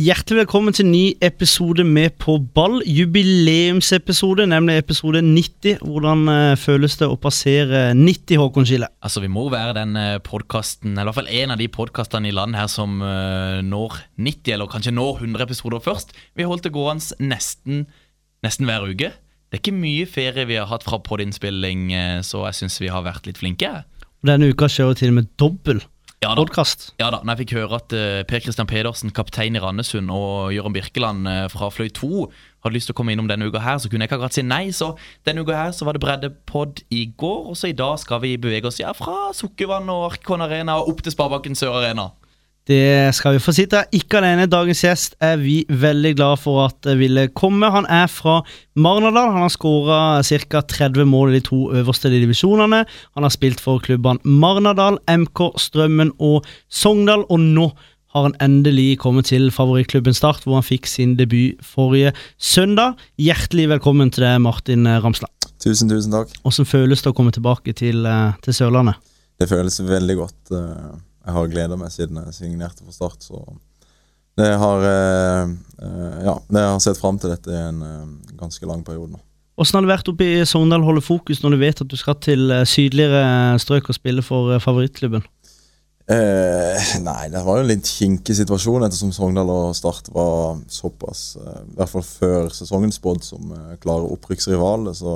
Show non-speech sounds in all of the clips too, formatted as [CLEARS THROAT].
Hjertelig velkommen til ny episode med På ball. Jubileumsepisode, nemlig episode 90. Hvordan uh, føles det å passere 90, Håkon Skille? Altså, Vi må være den podkasten, eller i hvert fall en av de podkastene i landet her som uh, når 90, eller kanskje når 100 episoder først. Vi holdt det gående nesten, nesten hver uke. Det er ikke mye ferie vi har hatt fra podinnspilling, eh, så jeg syns vi har vært litt flinke. Denne uka skjer jo til og med dobbel Ja podkast. Ja da, når jeg fikk høre at uh, Per Christian Pedersen, kaptein i Randesund, og Jørgen Birkeland uh, fra Fløy 2 hadde lyst til å komme innom denne uka her, så kunne jeg ikke akkurat si nei. Så denne uka her så var det breddepod i går, og så i dag skal vi bevege oss ja, fra Sukkervann og Arkon Arena og opp til Sparebanken Sør Arena. Det skal vi få si til deg. ikke alene. Dagens gjest er vi veldig glad for at ville komme. Han er fra Marnardal. Han har skåra ca. 30 mål i de to øverste divisjonene. Han har spilt for klubbene Marnardal, MK, Strømmen og Sogndal, og nå har han endelig kommet til favorittklubben Start, hvor han fikk sin debut forrige søndag. Hjertelig velkommen til deg, Martin Ramsland. Tusen, tusen takk. Hvordan føles det å komme tilbake til, eh, til Sørlandet? Det føles veldig godt. Eh, Jeg har gleda meg siden jeg signerte for Start, så det har eh, eh, Ja, det har sett fram til dette i en eh, ganske lang periode nå. Hvordan har det vært oppe i Sogndal holde fokus når du vet at du skal til eh, sydligere strøk og spille for eh, favorittklubben? Eh, nei, det var jo en litt kinkig situasjon ettersom Sogndal og Start var såpass, eh, i hvert fall før sesongen spådd, som eh, klare opprykksrivaler. Så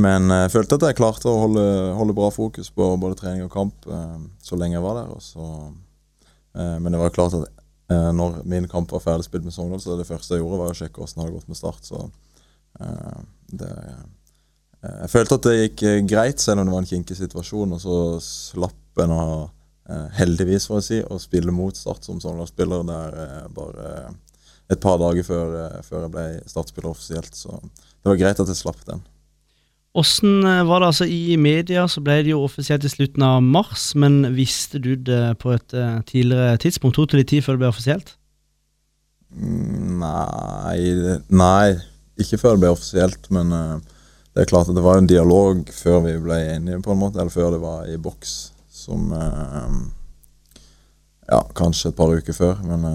Men jeg følte at jeg klarte å holde, holde bra fokus på både trening og kamp eh, så lenge jeg var der. Så, eh, men det var klart at eh, når min kamp var ferdig spilt med Sogndal, så det første jeg gjorde, var å sjekke hvordan det hadde gått med Start. Så eh, det eh, Jeg følte at det gikk eh, greit, selv om det var en kinkig situasjon. Og så slapp en å eh, heldigvis, får jeg si, å spille mot Start som Sogndal-spiller der eh, bare et par dager før, eh, før jeg ble Start-spiller offisielt. Så det var greit at jeg slapp den. Hvordan eh, var det altså I media så ble det jo offisielt i slutten av mars, men visste du det på et eh, tidligere tidspunkt? Tok det litt tid før det ble offisielt? Nei, nei ikke før det ble offisielt, men eh, det er klart at det var en dialog før vi ble enige, på en måte, eller før det var i boks, som Ja, kanskje et par uker før, men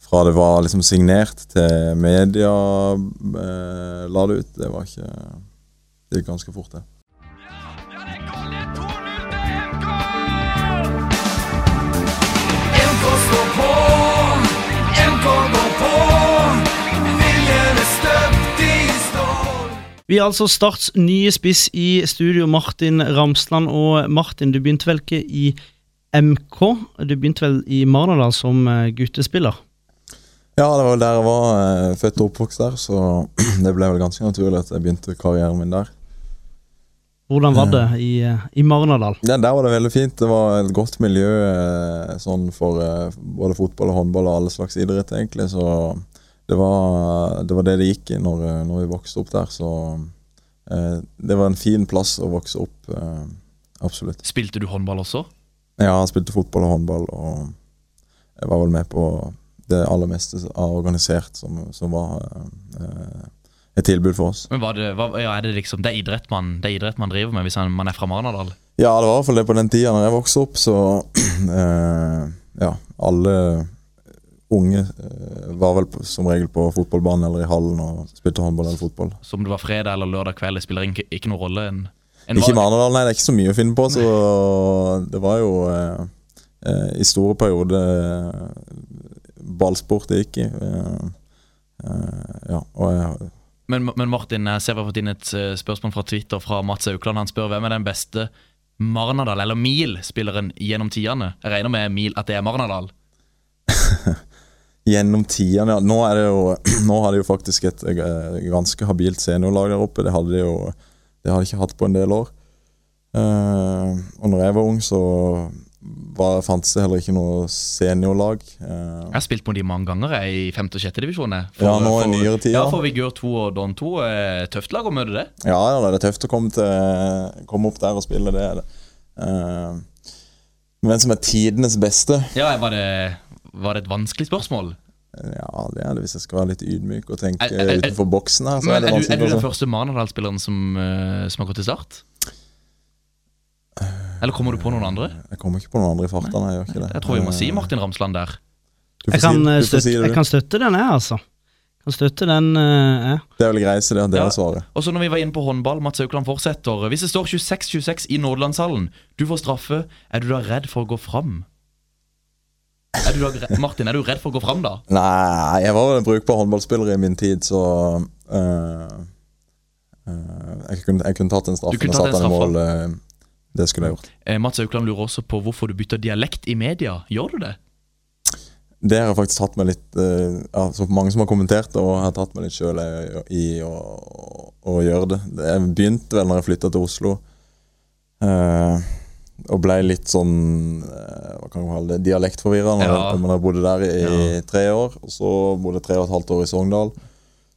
fra det var liksom signert til media la det ut, det var ikke Det ganske fort, det. Ja, det goal! Det 2-0 til MK! MK står på, MK går på. Viljen støpt i stål. Vi er altså Starts nye spiss i studio, Martin Ramsland. Og Martin, du begynte vel ikke i MK? Du begynte vel i Marnardal som eh, guttespiller? Ja, det var vel der jeg var. eh, Født og oppvokst der, så [CLEARS THROAT] det ble vel ganske naturlig at jeg begynte karrieren min der. Hvordan var det i, eh, i Marnardal? Ja, Der var det veldig fint. Det var et godt miljø eh, sånn for eh, både fotball og håndball og alle slags idrett, egentlig. Så det var det var det, det gikk i når, når vi vokste opp der. Så eh, det var en fin plass å vokse opp. Eh, absolutt. Spilte du håndball også? Ja, jeg spilte fotball og håndball, og jeg var vel med på det aller meste av organisert som, som var eh, et tilbud for oss. Men var det, var, ja, er det liksom Det er idrett man, det er idrett man driver med hvis han- man er fra Marnardal? Ja, det var i hvert fall det på den tida når jeg vokste opp, så [CLEARS THROAT] eh, Ja, alle unge eh, var vel på, som regel på fotballbanen eller i hallen og spilte håndball eller fotball. Så om det var fredag eller lørdag kveld, det spiller ikke, ikke noen rolle? En, en Ikke i Marnardal, nei, det er ikke så mye å finne på, så det var jo eh, eh, i store perioder eh, ballsport det gikk i. Eh, eh, ja, og jeg Men, men Martin, jeg ser vi har fått inn et eh, spørsmål fra Twitter fra Mats Aukland. Han spør hvem er den beste Marnardal, eller Mil-spilleren gjennom tidene? Jeg regner med Mil at det er Marnardal. [LAUGHS] Gjennom tidene, ja. Nå, er det jo, [CLEARS THROAT] nå har de jo faktisk et eh, ganske habilt seniorlag der oppe. Det hadde de jo det de ikke hatt på en del år. Uh, og når jeg var ung, så var, fantes det heller ikke noe seniorlag. Jeg har spilt mot de mange ganger jeg, i 5. og 6. divisjon. Ja, nå er nyere tid, Ja, for Vigør 2 og Don 2. eh, Tøft lag å møte det. ja, det er tøft å komme, til, komme opp der og spille, det er det. Eh, Hvem som er tidenes beste? Ja, var det, var det et vanskelig spørsmål? Ja, det er det hvis jeg skal være litt ydmyk og tenke Er- er- utenfor boksen her. Så Men er det er, du, er du den første Manadal-spilleren som, eh, som har gått til start? Eller kommer du på noen andre? Jeg kommer ikke på noen andre i farta. Jeg gjør ikke det. Jeg tror vi må si Eh, Martin Ramsland der. Du får Jeg kan, si, eh, du får støtte, si det, jeg kan støtte den, jeg, altså. Kan støtte den, eh, jeg. Det er vel greit, så det er det Ja. svaret. Og så når vi var inne på håndball, Mats Aukland fortsetter. Hvis det står 26-26 i Nordlandshallen, du får straffe, er du da redd for å gå fram? Er du da, [LAUGHS] Martin, er du redd for å gå fram da? Nei, jeg var vel en brukbar håndballspiller i min tid, så eh, eh, jeg, kunne, jeg kunne tatt en Du kunne og tatt satt en den i mål. eh, det skulle jeg gjort. Eh, Mats Aukland lurer også på hvorfor du bytter dialekt i media. Gjør du det? Det har jeg faktisk tatt meg litt eh, altså mange som har kommentert det, og har tatt meg litt sjøl i å, å gjøre det. Jeg begynte vel når jeg flytta til Oslo. eh, og ble litt sånn eh, Hva kan man kalle det dialektforvirra når Ja. jeg bodde der i Ja. tre år. Og så bodde jeg tre og et halvt år i Sogndal.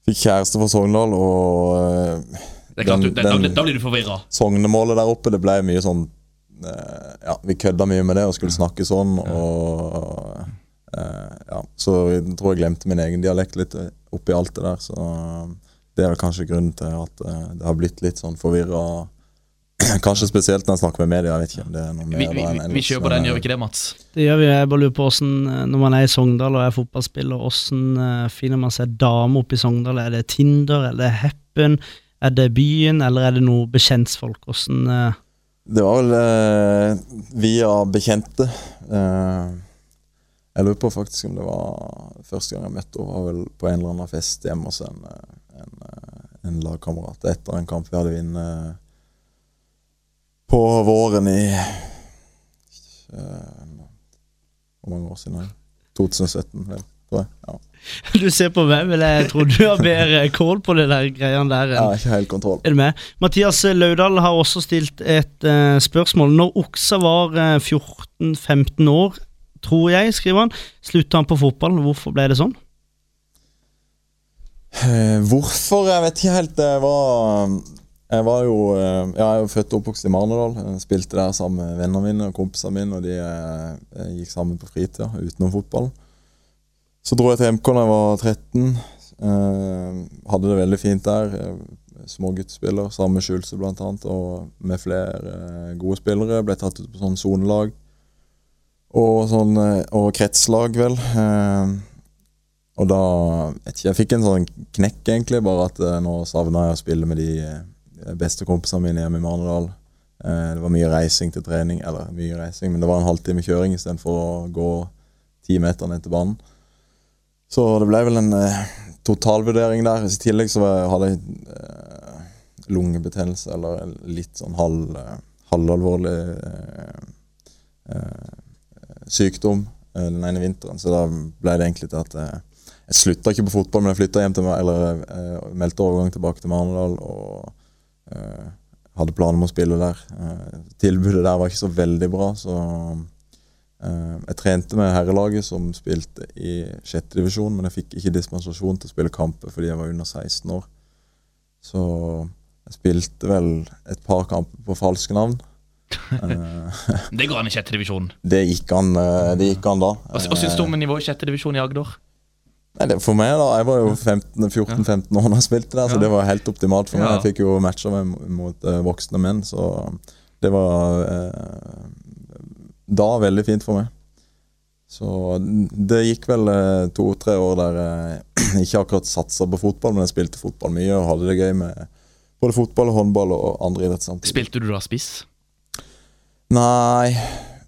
Fikk kjæreste fra Sogndal, og eh, Det er klart, Den- du, det, da, den- da blir du forvirra. Sognemålet der oppe, det ble mye sånn eh, Ja, vi kødda mye med det og skulle snakke sånn, og eh, Ja, så jeg tror jeg glemte min egen dialekt litt eh, oppi alt det der, så det er kanskje grunnen til at det har blitt litt sånn forvirra. [CLEARS THROAT] Kanskje spesielt når jeg snakker med media, jeg vet ikke om det er noe mer Vi, vi, vi, kjøper den, gjør vi ikke det, Mats? Det gjør vi. Jeg bare lurer på hvordan, når man er i Sogndal og er fotballspiller, hvordan finner man seg dame oppe i Sogndal? Er det Tinder, er det Happen, er det byen, eller er det noe bekjentfolk? Hvordan uh... Det var vel eh, via bekjente. Eh, jeg lurer på faktisk om det var første gang jeg møtte henne, var vel på en eller annen fest hjemme hos en, eh, en, eh, en lagkamerat etter en kamp vi hadde vunnet på våren i Hvor mange år siden? er det? 2017, vel. Tror det. Ja. Du ser på meg, men jeg tror du har bedre kål på det der greiene der. Har ikke helt kontroll. Er du med? Mathias Laudal har også stilt et uh, spørsmål. Når Oksa var uh, 14-15 år, tror jeg, skriver han, slutta han på fotball. Hvorfor ble det sånn? Uh, hvorfor? Jeg vet ikke helt. Det var Jeg var jo eh, ja, jeg er født og oppvokst i Marnardal. Spilte der sammen med vennene mine og kompisene mine, og de jeg gikk sammen på fritida utenom fotball. Så dro jeg til MK da jeg var 13. Eh, hadde det veldig fint der. Eh, Småguttspiller Samme Skjulse annet, og med flere eh, gode spillere. Ble tatt ut på sånn sonelag. Og, sånn, og kretslag, vel. Og da ikke, Jeg fikk en sånn knekk, egentlig. Bare at nå savna jeg å spille med de beste kompisene mine hjemme i Marnardal. Eh, det var mye reising til trening. Eller mye reising, men det var en halvtime kjøring istedenfor å gå ti meter ned til banen. Så det ble vel en eh, totalvurdering der. I tillegg så hadde jeg eh, lungebetennelse, eller en litt sånn halv, eh, halvalvorlig eh, eh, sykdom eh, den ene vinteren. Så da ble det egentlig til at jeg slutta ikke på fotball, men jeg flytta hjem til eller meldte overgang tilbake til Marendal og hadde planer om å spille der. Tilbudet der var ikke så veldig bra, så jeg trente med herrelaget som spilte i sjette divisjon, men jeg fikk ikke dispensasjon til å spille kamper fordi jeg var under 16 år. Så jeg spilte vel et par kamper på falske navn. [LAUGHS] Eh, Det går an i sjette divisjon. [LAUGHS] det gikk an, eh, det gikk an da. Hva, syns du om nivået i sjette divisjon i Agder? Nei, for meg, da. Jeg var jo 14-15 år da jeg spilte der, så det var helt optimalt for meg. Jeg fikk jo matcher mot eh, voksne menn, så det var eh, da veldig fint for meg. Så det gikk vel eh, to-tre år der jeg [CLEARS THROAT] ikke akkurat satsa på fotball, men jeg spilte fotball mye og hadde det gøy med både fotball, og håndball og andre idretter samtidig. Spilte du da spiss? Nei,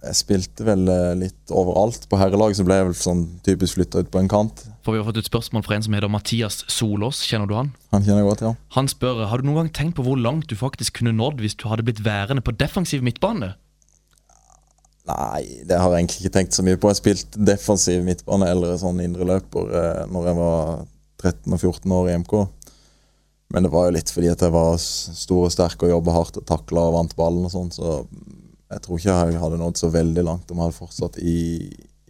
jeg spilte vel eh, litt overalt. På herrelaget så ble jeg vel sånn typisk flytta ut på en kant. For vi har fått et spørsmål fra en som heter Mathias Solås. Kjenner du han? Han kjenner jeg godt, ja. Han spør har du noen gang tenkt på hvor langt du faktisk kunne nådd hvis du hadde blitt værende på defensiv midtbane. Nei, det har jeg egentlig ikke tenkt så mye på. Jeg spilte defensiv midtbane eller sånn indreløper eh, når jeg var 13 og 14 år i MK. Men det var jo litt fordi at jeg var stor og sterk og jobba hardt og takla og vant ballen og sånn, så jeg tror ikke jeg hadde nådd så veldig langt om jeg hadde fortsatt i,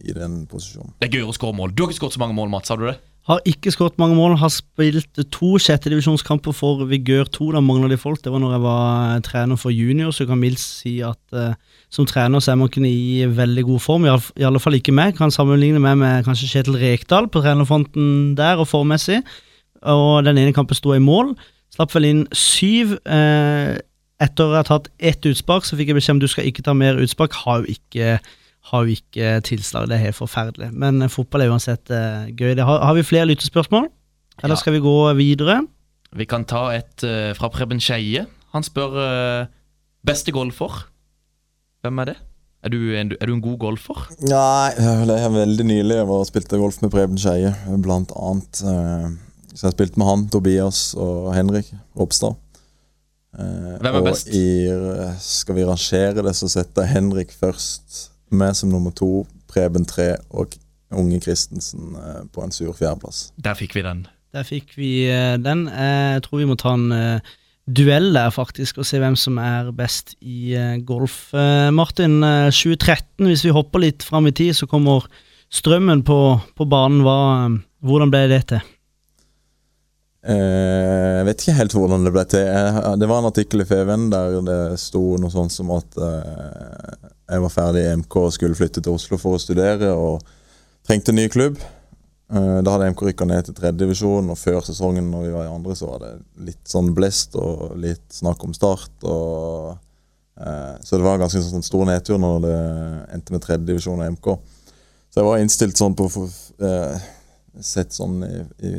i den posisjonen. Det er gøy å skåre mål. Du har ikke skåret så mange mål, Mats. Har du det? Har ikke skåret mange mål, har spilt to sjettedivisjonskamper for Vigør 2. Da mangla de folk. Det var når jeg var eh, trener for junior, så jeg kan mildt si at eh, som trener så er man kunne i veldig god form. I alle, fall ikke meg. Kan sammenligne meg med kanskje Kjetil Rekdal på trenerfronten der og formmessig. Og den ene kampen sto i mål. Slapp vel inn syv. Eh, etter å ha tatt ett utspark, så fikk jeg beskjed om du skal ikke ta mer utspark. Har jo ikke har jo ikke tilslag. Det er helt forferdelig. Men eh, fotball er uansett eh, gøy. Det har, har vi flere lyttespørsmål? Eller Ja. skal vi gå videre? Vi kan ta et uh, fra Preben Skeie. Han spør uh, beste golfer. Hvem er det? Er du en, er du en god golfer? Nei, det er veldig nylig. Jeg var og spilte golf med Preben Skeie, blant annet. Uh, Så jeg spilte med han, Tobias og Henrik Ropstad. Eh, Hvem er og best? I, skal vi rangere det, så setter jeg Henrik først. Meg som nummer to, Preben tre og Unge Christensen eh, på en sur fjerdeplass. Der fikk vi den. Der fikk vi eh, den. Eh, Jeg tror vi må ta en duell der, faktisk, og se hvem som er best i golf. Martin, eh, 2013, hvis vi hopper litt fram i tid, så kommer strømmen på, på banen. Hva, hvordan ble det til? Eh, Jeg vet ikke helt hvordan det ble til. Det var en artikkel i Feven der det sto noe sånt som at eh, jeg var ferdig i MK og skulle flytte til Oslo for å studere og trengte en ny klubb. Eh, Da hadde MK rykka ned til tredjedivisjon, og før sesongen når vi var i andre, så var det litt sånn blest og litt snakk om start. Og, så det var en ganske sånn stor nedtur når det endte med tredjedivisjon og MK. Så jeg var innstilt sånn på å få sett sånn i, i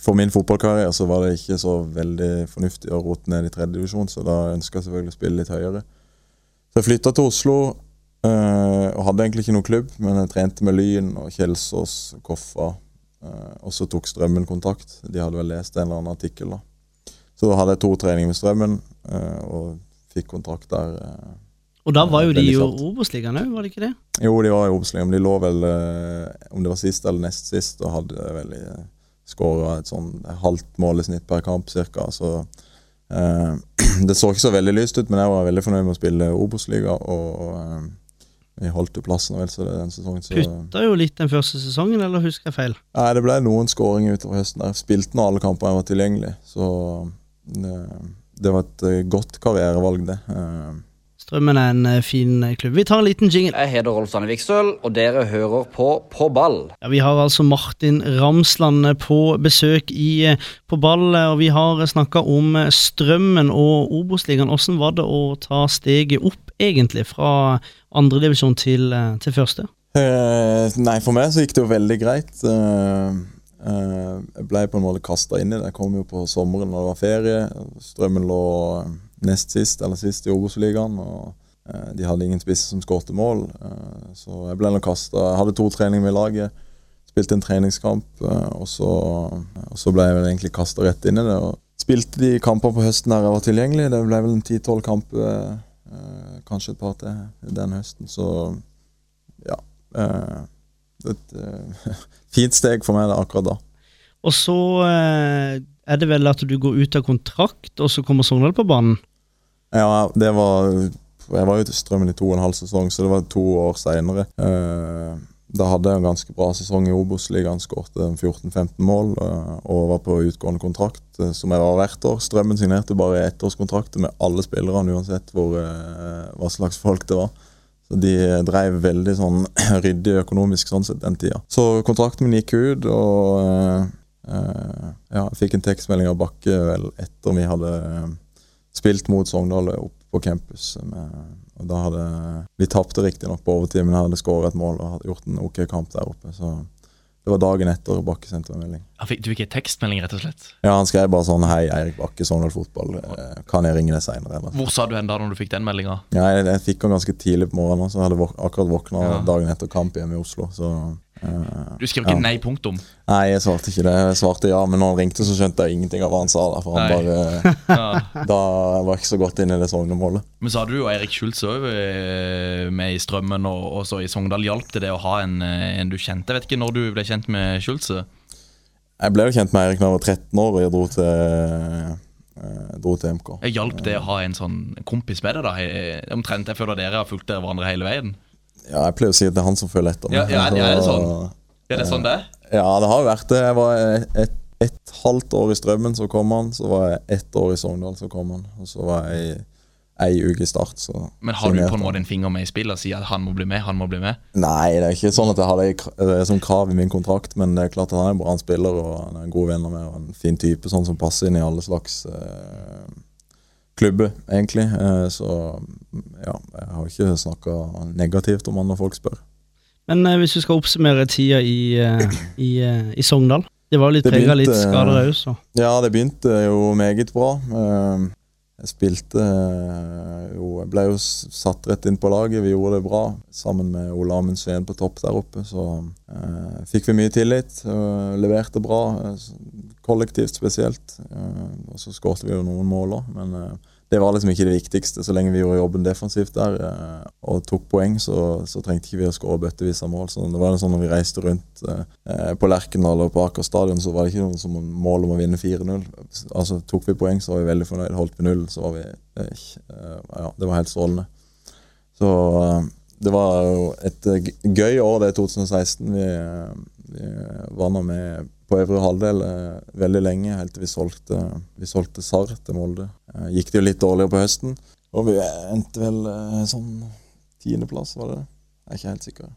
for min fotballkarriere så var det ikke så veldig fornuftig å rote ned i tredje divisjon, så da ønska jeg selvfølgelig å spille litt høyere. Så jeg flytta til Oslo eh, og hadde egentlig ikke noen klubb, men jeg trente med Lyn og Kjelsås Koffa. eh, og så tok Strømmen kontakt. De hadde vel lest en eller annen artikkel. da. Så da hadde jeg to treninger med Strømmen eh, og fikk kontrakt der. eh. Og da var jo de jo i. Obos-ligaen òg, var det ikke det? Jo, de var i Obos-ligaen, men de lå vel eh, Om det var sist eller nest sist, og hadde vel uh, skåra et sånn halvt mål i snitt per kamp ca. Så eh, [CLEARS THROAT] det så ikke så veldig lyst ut, men jeg var veldig fornøyd med å spille Obos-liga, og eh, vi holdt jo plassen vel så det den sesongen. Så Putta jo litt den første sesongen, eller husker jeg feil? Nei, det ble noen skåringer utover høsten. der. Spilte nå alle kamper jeg var tilgjengelig, så det, det var et eh, godt karrierevalg, det. Eh, Strømmen er en eh, fin eh, klubb. Vi tar en liten jingle. Jeg heter Rolf Sanne Vikstøl, og dere hører på På ball. Ja, Vi har altså Martin Ramsland på besøk i, eh, på ball, eh, og vi har snakka om eh, Strømmen og Obos-ligaen. Hvordan var det å ta steget opp, egentlig, fra andredivisjon til, eh, til første? Eh, nei, for meg så gikk det jo veldig greit. Eh, eh, jeg ble på en måte kasta inn i det. Jeg kom jo på sommeren når det var ferie. Strømmen lå nest sist eller sist i Obos-ligaen. eh, De hadde ingen spisser som skårte mål, eh, så jeg ble nå kasta. Hadde to treninger med laget. Spilte en treningskamp, eh, og så, og så ble jeg vel egentlig kasta rett inn i det. og Spilte de kamper på høsten der jeg var tilgjengelig. Det ble vel en ti-tolv kamper, eh, kanskje et par til, den høsten. Så ja. eh, et eh, [LAUGHS] fint steg for meg akkurat da. Og så eh, er det vel at du går ut av kontrakt, og så kommer Sogndal på banen. Ja, det var Jeg var jo til Strømmen i to og en halv sesong, så det var to år seinere. da hadde jeg en ganske bra sesong i Obos-ligaen, skårte 14-15 mål eh, og var på utgående kontrakt, eh, som jeg var hvert år. Strømmen signerte bare ettårskontrakter med alle spillerne, uansett hvor, eh, hva slags folk det var. Så de drev veldig sånn [CLEARS THROAT] ryddig økonomisk sånn sett den tida. Så kontrakten min gikk ut, og eh, eh, ja, jeg fikk en tekstmelding av Bakke vel etter vi hadde eh, spilt mot Sogndal oppe på campus. Med, og da hadde Vi tapte riktignok på overtid, men jeg hadde skåret et mål og hadde gjort en ok kamp der oppe. Så det var dagen etter Bakke sendte meg en melding. Han fikk, du fikk en tekstmelding, rett og slett. Ja, Han skrev bare sånn Hei, Eirik Bakke, Sogndal Fotball. eh, Kan jeg ringe deg seinere. Hvor sa du hen da når du fikk den meldinga? Ja, jeg, jeg fikk den ganske tidlig på morgenen, så jeg hadde våk akkurat våkna Ja. dagen etter kamp hjemme i Oslo. Så eh, Du skrev ikke Ja. nei, punktum. Nei, jeg svarte ikke det. Jeg svarte ja, men når han ringte, så skjønte jeg ingenting av hva han sa. Da, for han Nei. bare Ja. [LAUGHS] Da var jeg ikke så godt inne i det Sogndal-målet. Men så hadde du jo Eirik Schultz òg med i Strømmen og også i Sogndal. Hjalp det det å ha en, eh, en du kjente? Jeg vet ikke når du ble kjent med Schultz? Jeg ble jo kjent med Eirik da jeg var 13 år og jeg dro til, eh, dro til MK. Hjalp det å ha en sånn kompis med deg? da? Eh, Omtrent, Jeg føler dere har fulgt dere hverandre hele veien. Ja, jeg pleier å si at det er han som følger etter meg. Ja, ja, ja, er det sånn? Er Ja, det er sånn det? Ja, det har vært det. Jeg var et, et halvt år i Strømmen, så kom han. Så var jeg ett år i Sogndal, så kom han. Og så var jeg ei uke i Start, så Men har du på en måte en finger med i spillet og sier at han må bli med? han må bli med? Nei, det er ikke sånn at jeg har det, som krav i min kontrakt, men det er klart at han er en bra spiller og han er en god venn av meg og en fin type, sånn som passer inn i alle slags eh, klubber, egentlig. Eh, så ja, jeg har ikke snakka negativt om han når folk spør. Men eh, hvis du skal oppsummere tida i, eh, i, i Sogndal Det var litt Det prega litt skader òg, så. Ja, det begynte jo meget bra. Jeg spilte jo Jeg ble jo satt rett inn på laget. Vi gjorde det bra sammen med Ole Amund Sveen på topp der oppe. Så eh, fikk vi mye tillit. leverte bra, kollektivt spesielt. Eh, og så skårte vi jo noen mål òg, men eh, det var liksom ikke det viktigste. Så lenge vi gjorde jobben defensivt der eh, og tok poeng, så, så trengte ikke vi å skåre bøttevis av mål. Så det var sånn når vi reiste rundt på Lerkendal og på Aker stadion, så var det ikke noe som mål om å vinne 4-0. Altså Tok vi poeng, så var vi veldig fornøyd. Holdt vi null, så var vi Ja, det var helt strålende. Så det var jo et gøy år, det 2016. Vi, vi var med på øvre halvdel eh, veldig lenge, helt til vi solgte, vi solgte Sarr til Molde. Eh, gikk det jo litt dårligere på høsten, og vi endte vel eh, sånn tiendeplass, var det det? Jeg er ikke helt sikker.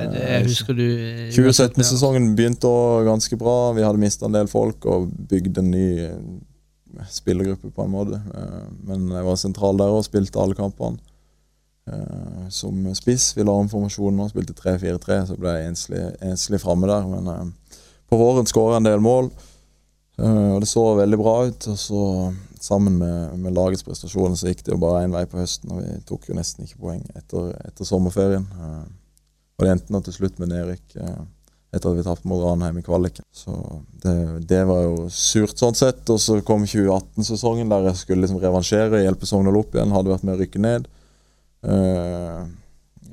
Det husker du eh, 2017-sesongen begynte ganske bra. Vi hadde mista en del folk og bygd en ny spillergruppe på en måte. Men jeg var sentral der og spilte alle kampene. Som spiss. Vi la om formasjonen og spilte 3-4-3, så ble jeg enslig, enslig framme der. Men på våren skåra en del mål, eh, og det så veldig bra ut. Og så sammen med, med lagets prestasjoner så gikk det jo bare én vei på høsten, og vi tok jo nesten ikke poeng etter, etter sommerferien. Eh, og det endte nå til slutt med nedrykk eh, etter at vi tapte mot Ranheim i kvaliken. Så det, det var jo surt sånn sett. Og så kom 2018-sesongen der jeg skulle liksom revansjere, hjelpe Sogndal opp igjen. Hadde vært med å rykke ned. Uh,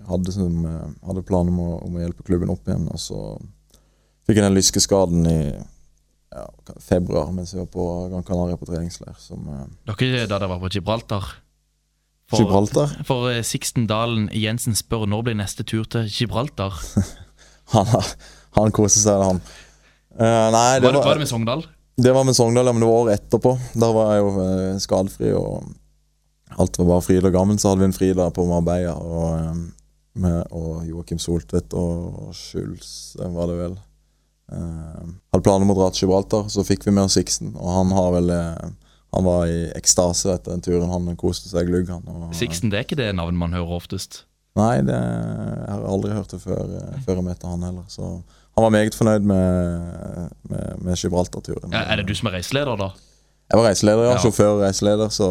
hadde, som, hadde planer om å, om å hjelpe klubben opp igjen. Og så fikk den lyskeskaden i ja, februar mens jeg var på Gran Canaria på treningsleir. Som eh, Dere da dere var på Gibraltar? Gibraltar. For eh, Sixten Dalen Jensen spør når blir neste tur til Gibraltar? [LAUGHS] Han, han koser seg, han. Uh, nei, Var det, var det med Sogndal? Det var med Sogndal, ja, men det var året etterpå. Da var jeg jo skadefri, og alt var bare fryd og gammel. Så hadde vi en fri der på Marbella, og, eh, med, og Joakim Soltvedt og Schulz, var det vel. Eh, hadde planer om å dra til Gibraltar, så fikk vi med oss Sixten, og han har vel eh, Han var i ekstase etter den turen. Han koste seg glugg, han. Sixten det er ikke det navnet man hører oftest. Nei, det, jeg har aldri hørt det før, eh, før jeg møtte han heller. Så han var meget fornøyd med, med, med Gibraltar-turen. Ja, er det du som er reiseleder, da? Jeg var reiseleder, ja. Ja. Sjåfør og reiseleder, så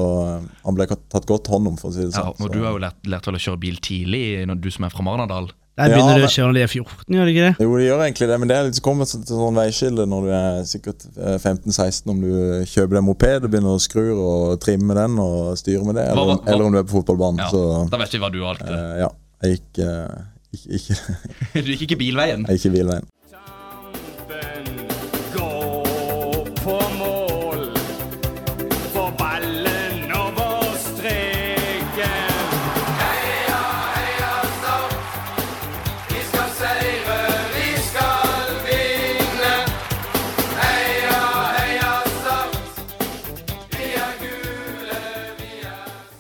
han ble tatt godt hånd om, for å si det Ja, og så. Du har jo lært, lært å kjøre bil tidlig, du som er fra Marnardal. Der Ja, begynner du å kjøre når de er 14, gjør det ikke det? Jo, de gjør egentlig det, men det er litt kommet til sånn veiskille når du er sikkert eh, 15-16, om du kjøper deg moped og begynner å skru og trimme den og styre med det, eller, hva- om- eller om du er på fotballbanen. Ja, Så Da vet vi hva du valgte. Uh, ja, jeg gikk uh, ikke, ikke, [LAUGHS] Du gikk ikke bilveien. jeg gikk ikke bilveien.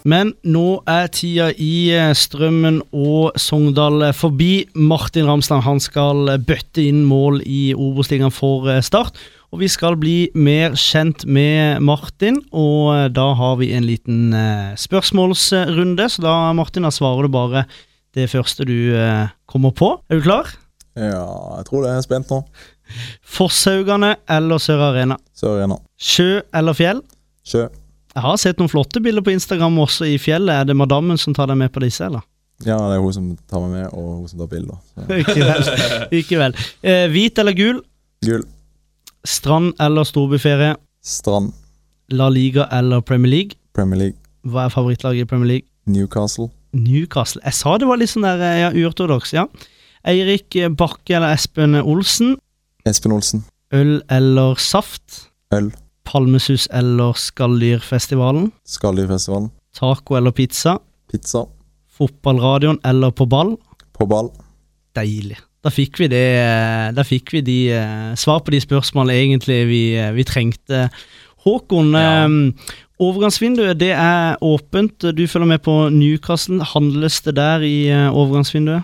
Men nå er tida i eh, Strømmen og Sogndal eh, forbi. Martin Ramsland han skal eh, bøtte inn mål i Obos-ligaen for Start. Og vi skal bli mer kjent med Martin, og da har vi en liten spørsmålsrunde. Så da, Martin, da svarer du bare det første du kommer på. Er du klar? Ja, jeg tror det er spent nå. Forshaugane eller Sør Arena? Sør Arena. Sjø eller fjell? Sjø. Jeg har sett noen flotte bilder på Instagram også i fjellet. Er det madammen som tar deg med på disse, eller? Ja, det er hun som tar meg med, og hun som tar bilder. [LAUGHS] Ikke vel. Ikke vel. Eh, hvit eller gul? Gul. Strand eller storbyferie? Strand. La Liga eller Premier League? Premier League. Hva er favorittlaget i Premier League? Newcastle. Newcastle. Jeg sa det var litt sånn der eh, ja, uortodoks, ja. Eirik Bakke eller Espen Olsen? Espen Olsen. Øl eller saft? Øl. Palmesus eller Skalldyrfestivalen? Skalldyrfestivalen. Taco eller pizza? Pizza. Fotballradioen eller på ball? På ball. Deilig. Da fikk vi det eh, Da fikk vi de eh, svar på de spørsmålene egentlig vi, eh, vi trengte. Håkon, Ja. overgangsvinduet det er åpent. Du følger med på Newcastle. Handles det der i overgangsvinduet?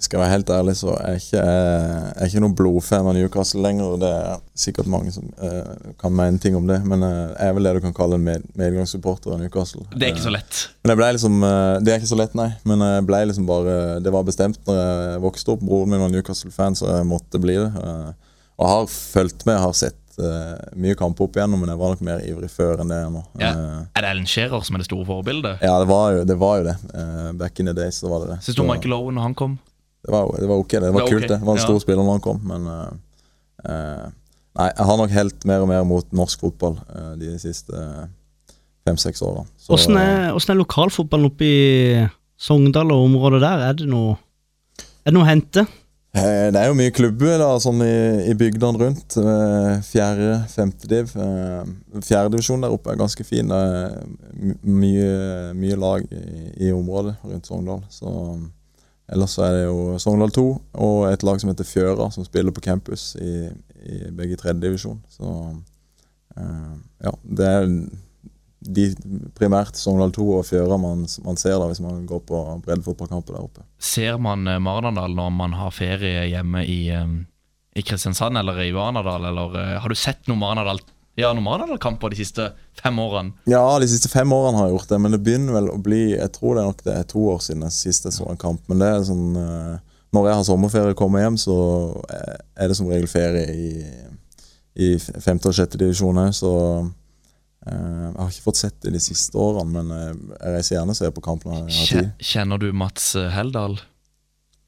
Skal jeg være helt ærlig, så er jeg ikke, jeg er ikke noen blodfan av Newcastle lenger. Det er sikkert mange som uh, kan mene ting om det, men uh, jeg er vel det du kan kalle en med, medgangssupporter av Newcastle. Det er ikke så lett. Men jeg ble liksom, eh, Det er ikke så lett, nei. Men jeg ble liksom bare Det var bestemt når jeg vokste opp. Broren min var Newcastle-fan, så jeg måtte bli det. Eh, Og jeg har fulgt med, har sett eh, mye kamper opp igjennom, men jeg var nok mer ivrig før enn det jeg er nå. Ja. Eh, Er det Ellen Shearer som er det store forbildet? ja, det var jo det. Var jo det. Eh, back in the days så var det det. Syns du Michael Owen når han kom? Det var, det var ok, det. Det var, Det var kult, okay. det. Det var en ja. stor spiller når han kom, men uh, uh, Nei, jeg har nok helt mer og mer mot norsk fotball uh, de siste fem-seks årene. Åssen er, er lokalfotballen oppe i Sogndal og området der? Er det noe Er det noe å hente? Eh, Det er jo mye klubber da, sånn i, i bygdene rundt. Fjerde, femte div. Eh, Fjerdedivisjon der oppe er ganske fin. Det er mye, mye lag i, i området rundt Sogndal. Så Ellers så er det jo Sogndal 2 og et lag som heter Fjøra, som spiller på campus i, i begge tredjedivisjon. Så eh, ja, det er de primært Sogndal 2 og Fjøra man, man ser da hvis man går på breddefotballkamper der oppe. Ser man eh, Marnardal når man har ferie hjemme i, eh, i Kristiansand eller i Varnadal, eller eh, har du sett noen Marnardal ja, noen Marnardal-kamper de siste fem årene? Ja, de siste fem årene har jeg gjort det, men det begynner vel å bli Jeg tror det er nok det er to år siden jeg sist jeg så en kamp. Men det er sånn eh, Når jeg har sommerferie og kommer hjem, så eh, er det som regel ferie i, i femte og sjette divisjon òg, så eh, Jeg har ikke fått sett det de siste årene, men jeg reiser gjerne og ser på kamp når jeg har tid. Kjenner du Mats Heldal?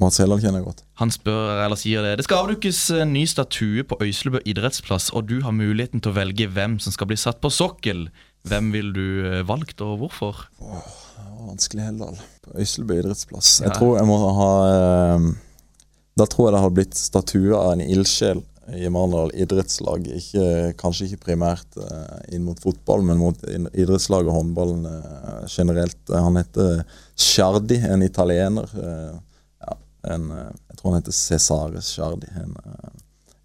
Mats Helland kjenner jeg godt. Han spør, eller sier det Det skal avdukes en ny statue på Øyslebø idrettsplass, og du har muligheten til å velge hvem som skal bli satt på sokkel. Hvem vil du eh, valgt, og hvorfor? Det var vanskelig Heldal. På Øyslebø idrettsplass. Ja. Jeg tror jeg må ha eh, Da tror jeg det har blitt statue av en ildsjel i Marendal idrettslag. Ikke, kanskje ikke primært eh, inn mot fotball, men mot idrettslag og håndballen eh, generelt. Han heter Sciardi, en italiener. En, eh, jeg tror han heter Cesares Sciardi. En, eh,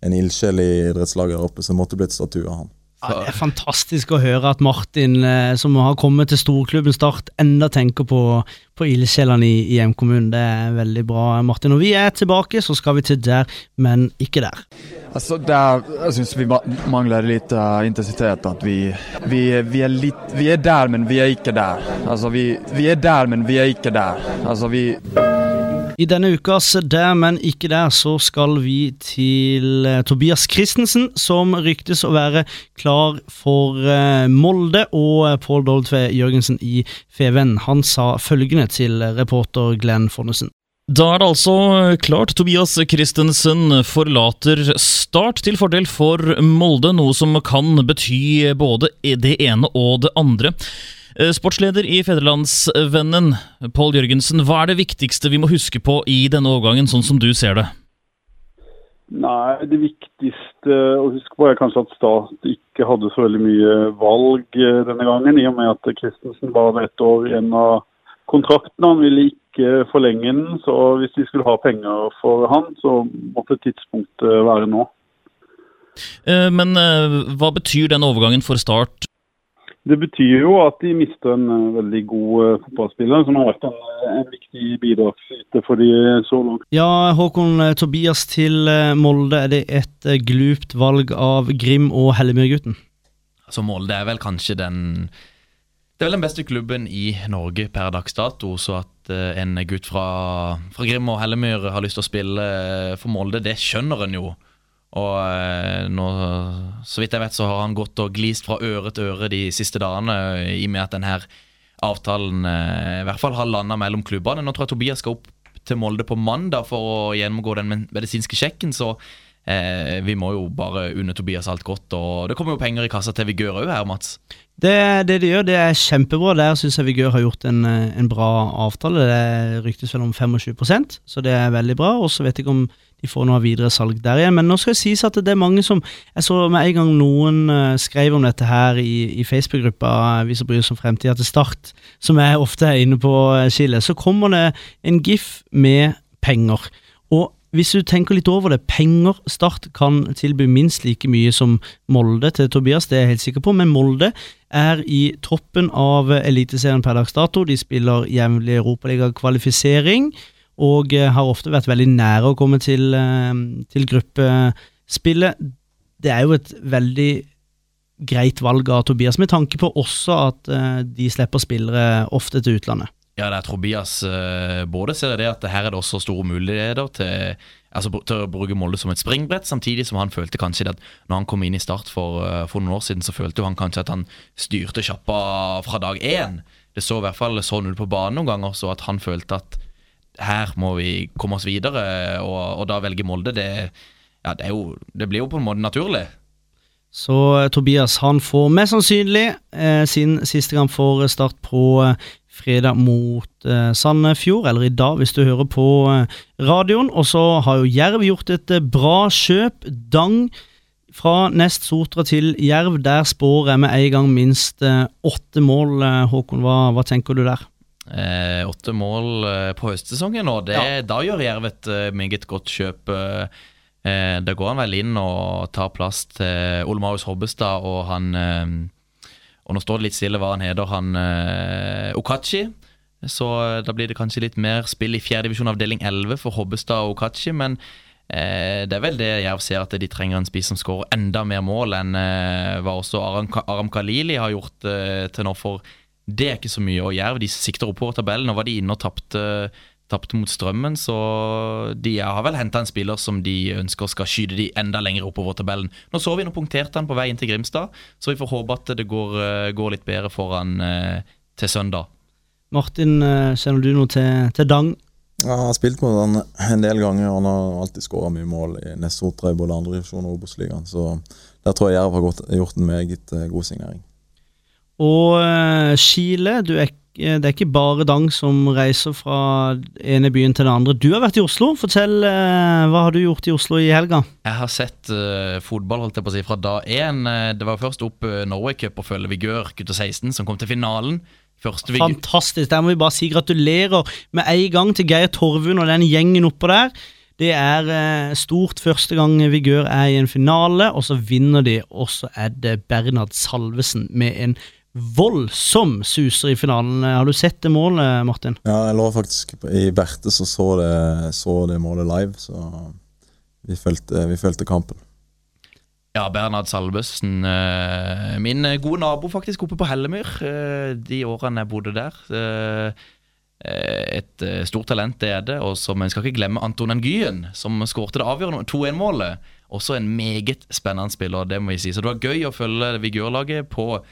en ildsjel i idrettslaget der oppe, så det måtte blitt statue av han. Ja, det er fantastisk å høre at Martin, eh, som har kommet til storklubben Start, enda tenker på, på ildsjelene i, i hjemkommunen. Det er veldig bra, Martin. Når vi er tilbake, så skal vi til der, men ikke der. Altså, det er, jeg syns vi mangler litt uh, intensitet. At vi, vi, vi, er litt, vi er der, men vi er ikke der. Altså, vi, vi er der, men vi er ikke der. Altså, vi I denne ukas Der, men ikke der, så skal vi til eh, Tobias Christensen, som ryktes å være klar for eh, Molde, og eh, Pål W. Jørgensen i Feven. Han sa følgende til reporter Glenn Fonnesen. Da er det altså klart. Tobias Christensen forlater Start til fordel for Molde, noe som kan bety både det ene og det andre. Eh, Sportsleder i Federlandsvennen, Pål Jørgensen, hva er det viktigste vi må huske på i denne overgangen, sånn som du ser det? Nei, det viktigste å huske på er kanskje at Stat ikke hadde så veldig mye valg eh, denne gangen, i og med at Christensen bare hadde ett år igjen av kontrakten. Han ville ikke forlenge den, så hvis de skulle ha penger for han, så måtte tidspunktet være nå. Eh, Men hva betyr den overgangen for Start? Det betyr jo at de mister en eh, veldig god eh, fotballspiller, som har vært en, eh, en viktig bidragsyter for de så langt. Ja, Håkon Tobias til Molde, er det et glupt valg av Grim og Hellemyrgutten? Altså Molde er vel kanskje den Det er vel den beste klubben i Norge per dags dato. Så at en gutt fra, fra Grim og Hellemyr har lyst til å spille for Molde, det skjønner en jo. Og eh, nå, så vidt jeg vet, så har han gått og glist fra øre til øre de siste dagene, eh, i og med at denne avtalen eh, i hvert fall har landa mellom klubbene. Nå tror jeg Tobias skal opp til Molde på mandag for å gjennomgå den medisinske sjekken, så eh, vi må jo bare unne Tobias alt godt. Og det kommer jo penger i kassa til Vigør òg her, Mats. Det, det de gjør, det er kjempebra. Der syns jeg Vigør har gjort en, en bra avtale. Det ryktes vel om 25% så det er veldig bra. Og så vet jeg om de får noe videre salg der igjen. Men nå skal det sies at det er mange som Jeg så med en gang noen eh, skrev om dette her i, i Facebook-gruppa eh, Vi som bryr oss om fremtida til Start, som jeg ofte er inne på, skille, Så kommer det en gif med penger. Og hvis du tenker litt over det, penger Start kan tilby minst like mye som Molde til Tobias, det er jeg helt sikker på, men Molde er i toppen av Eliteserien per dags dato. De spiller jevnlig Europaligakvalifisering og eh, har ofte vært veldig nære å komme til, eh, til gruppespillet. Det er jo et veldig greit valg av Tobias, med tanke på også at eh, de slipper spillere ofte til utlandet. Ja, det er Tobias både ser det at her er det også store muligheter til, altså, til å bruke Molde som et springbrett, samtidig som han følte kanskje at når han kom inn i Start for, for noen år siden, så følte han kanskje at han styrte sjappa fra dag én. Det så i hvert fall sånn ut på banen noen ganger, så at han følte at her må vi komme oss videre, og, og da velge Molde, det, ja, det, jo, det blir jo på en måte naturlig. Så eh, Tobias han får mest sannsynlig eh, sin siste kamp for Start på eh, fredag mot eh, Sandefjord, eller i dag hvis du hører på eh, radioen. Og så har jo Jerv gjort et eh, bra kjøp. Dang fra Nest Sotra til Jerv. Der spår jeg med en gang minst eh, åtte mål. Eh, Håkon, hva, hva tenker du der? Eh, åtte mål eh, på høstsesongen, og det, da gjør Jerv et eh, meget godt kjøp. Eh, eh, da går han vel inn og tar plass til Ole Marius Hobbestad og han Og nå står det litt stille hva han heter, han Okachi. Så da blir det kanskje litt mer spill i fjerdedivisjon avdeling 11 for Hobbestad og Okachi, men eh, det er vel det Jerv ser, at de trenger en spiss som skårer enda mer mål enn hva også Aram, Aram Kalili har gjort til nå. For det er ikke så mye. å gjøre. de sikter oppover tabellen. Nå var de inne og tapte tapte mot Strømmen, så de har vel henta en spiller som de ønsker skal skyte de enda lenger oppover tabellen. Nå så vi, nå punkterte han på vei inn til Grimstad, så vi får håpe at det går, eh, går litt bedre for han eh, til søndag. Martin, eh, kjenner du noe til, til Dang? Ja, jeg har spilt mot han en del ganger, og han har alltid skåra mye mål i Nessotra i både andredivisjon og Obos-ligaen. Så der tror jeg Jerv har gjort en meget god signering. Og eh, Chile, du er, det er ikke bare Dang som reiser fra ene byen til den andre. Du har vært i Oslo. Fortell, eh, hva har du gjort i Oslo i helga? Jeg har sett uh, fotball holdt jeg på å si, fra da én. Eh, det var først opp Norway Cup og følge Vigør gutter 16, som kom til finalen. Første Fantastisk. Der må vi bare si gratulerer med en gang til Geir Torvund og den gjengen oppå der. Det er eh, stort første gang Vigør er i en finale, og så vinner de, og så er det Bernhard Salvesen med en voldsom suser i finalen. Har du sett det målet, Martin? Ja, jeg lå faktisk i Berte, så så det, så det målet live, så vi fulgte, vi fulgte kampen. Ja, Bernhard Salvesen. eh, min gode nabo faktisk oppe på Hellemyr, eh, de årene jeg bodde der. Eh, et stort talent det er det, og som en skal ikke glemme Anton Gyen, som skårte det avgjørende 2-1-målet. Også en meget spennende spiller, det må vi si. Så det var gøy å følge Vigørlaget på,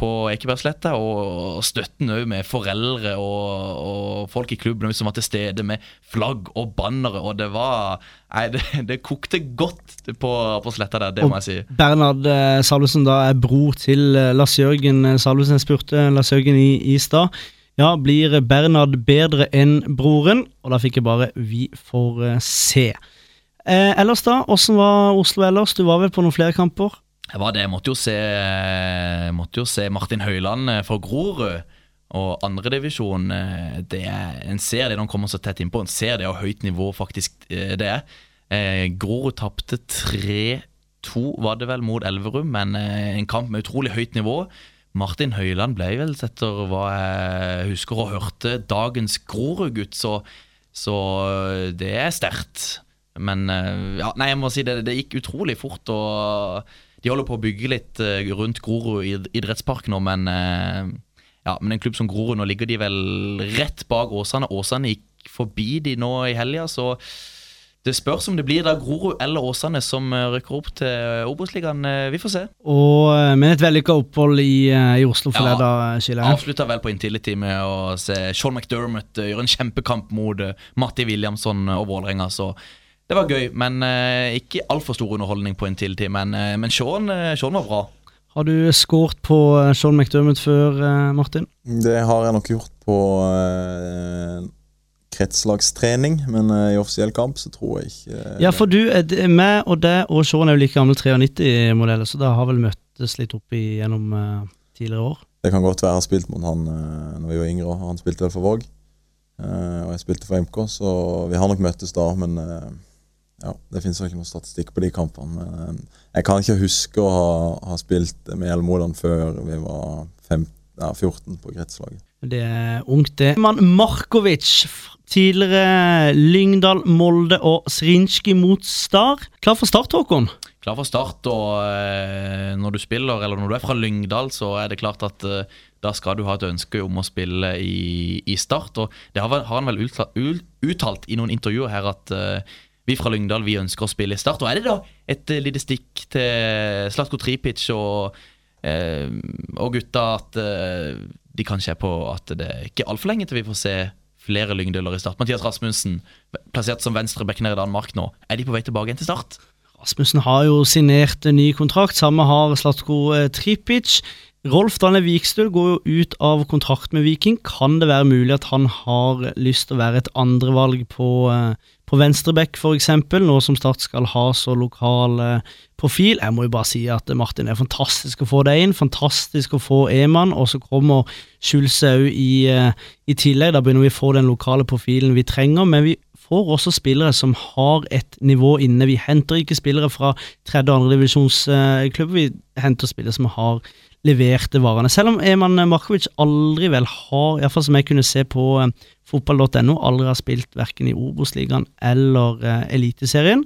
på Ekebergsletta, og, og støtten òg med foreldre og, og folk i klubben som var til stede med flagg og bannere, og det var Nei, det, det kokte godt på, på sletta der, det må jeg si. Bernhard eh, Salvesen da er bror til eh, Lars Jørgen eh, Salvesen. Jeg spurte Lars Jørgen i, i stad. Ja, blir Bernhard bedre enn broren? Og da fikk jeg bare Vi får se. Eh, ellers, da? Åssen var Oslo ellers? Du var vel på noen flere kamper? Det var det. Jeg måtte jo se, måtte jo se Martin Høiland fra for Grorud. Og andredivisjon, det er en ser det når han kommer så tett innpå. En ser det og høyt nivå faktisk eh, det er. Eh, Grorud tapte 3-2, var det vel, mot Elverum, men eh, en kamp med utrolig høyt nivå. Martin Høiland ble vel, etter hva jeg husker og hørte, dagens Grorud-gutt, så, så eh, det er sterkt. Men eh, ja, nei, jeg må si det, det gikk utrolig fort. og De holder på å bygge litt eh, rundt Grorud idrettspark nå, men eh, ja, men en klubb som Grorud, nå ligger de vel rett bak Åsane. Åsane gikk forbi de nå i helga, så det spørs om det blir da Grorud eller Åsane som eh, rykker opp til Obos-ligaen. Vi får se. Og, med et vellykka opphold i, i Oslo for Ja. deg, da, Avslutta vel på Intility med å se Sean McDermott gjøre en kjempekamp mot Matti Williamson og Vålerenga, så det var gøy. Men eh, ikke altfor stor underholdning på Intility. Men, eh, men Sean, eh, Sean var bra. Har du skåret på eh, Sean McDermott før, eh, Martin? Det har jeg nok gjort på eh, kretslagstrening, men eh, i offisiell kamp så tror jeg ikke eh, Ja, for du, eh, det- meg og deg og Sean er jo like gamle 93-modeller, så da har vel møttes litt opp igjennom gjennom eh, tidligere år. Det kan godt være jeg har spilt mot han uh, når vi var yngre. Han spilte vel for Våg, eh, og jeg spilte for MK, så vi har nok møttes da. Men eh, ja, Det finnes ikke noe statistikk på de kampene. Men eh, jeg kan ikke huske å ha, ha spilt med Hjelmoland før vi var fem, ja, 14 på kretslaget. Det er ungt, det. Man Markovic, tidligere Lyngdal, Molde og Srinski mot Star. Klar for start, Håkon? Klar for start, og eh, når du spiller, eller når du er fra Lyngdal, så er det klart at eh, da skal du ha et ønske om å spille i, i Start. Og det har, har han vel uttalt, uttalt i noen intervjuer her at vi fra Lyngdal vi ønsker å spille i Start. Og er det da et eh, lite stikk til Slatko Tripic og, eh, og gutta at eh, de kanskje er på at det er ikke altfor lenge til vi får se flere lyngdøler i Start. Mathias Rasmussen, plassert som venstreback nede i Danmark nå, er de på vei tilbake igjen til Start? Rasmussen har jo signert en ny kontrakt, samme har Slatko eh, Tripic. Rolf Daniel Vikstøl går jo ut av kontrakt med Viking. Kan det være mulig at han har lyst til å være et andrevalg på, eh, på venstreback, f.eks., nå som Start skal ha så lokal eh, profil? Jeg må jo bare si at eh, Martin, det er fantastisk å få deg inn. Fantastisk å få Eman, og så kommer Schulze òg i, i tillegg. Da begynner vi å få den lokale profilen vi trenger. men vi får også spillere som har et nivå inne. Vi henter ikke spillere fra tredje- og andredivisjonsklubber, vi henter spillere som har leverte varene. Selv om Eman Markovic aldri vel har, iallfall som jeg kunne se på eh, fotball.no, aldri har spilt verken i Obos-ligaen eller eh, Eliteserien,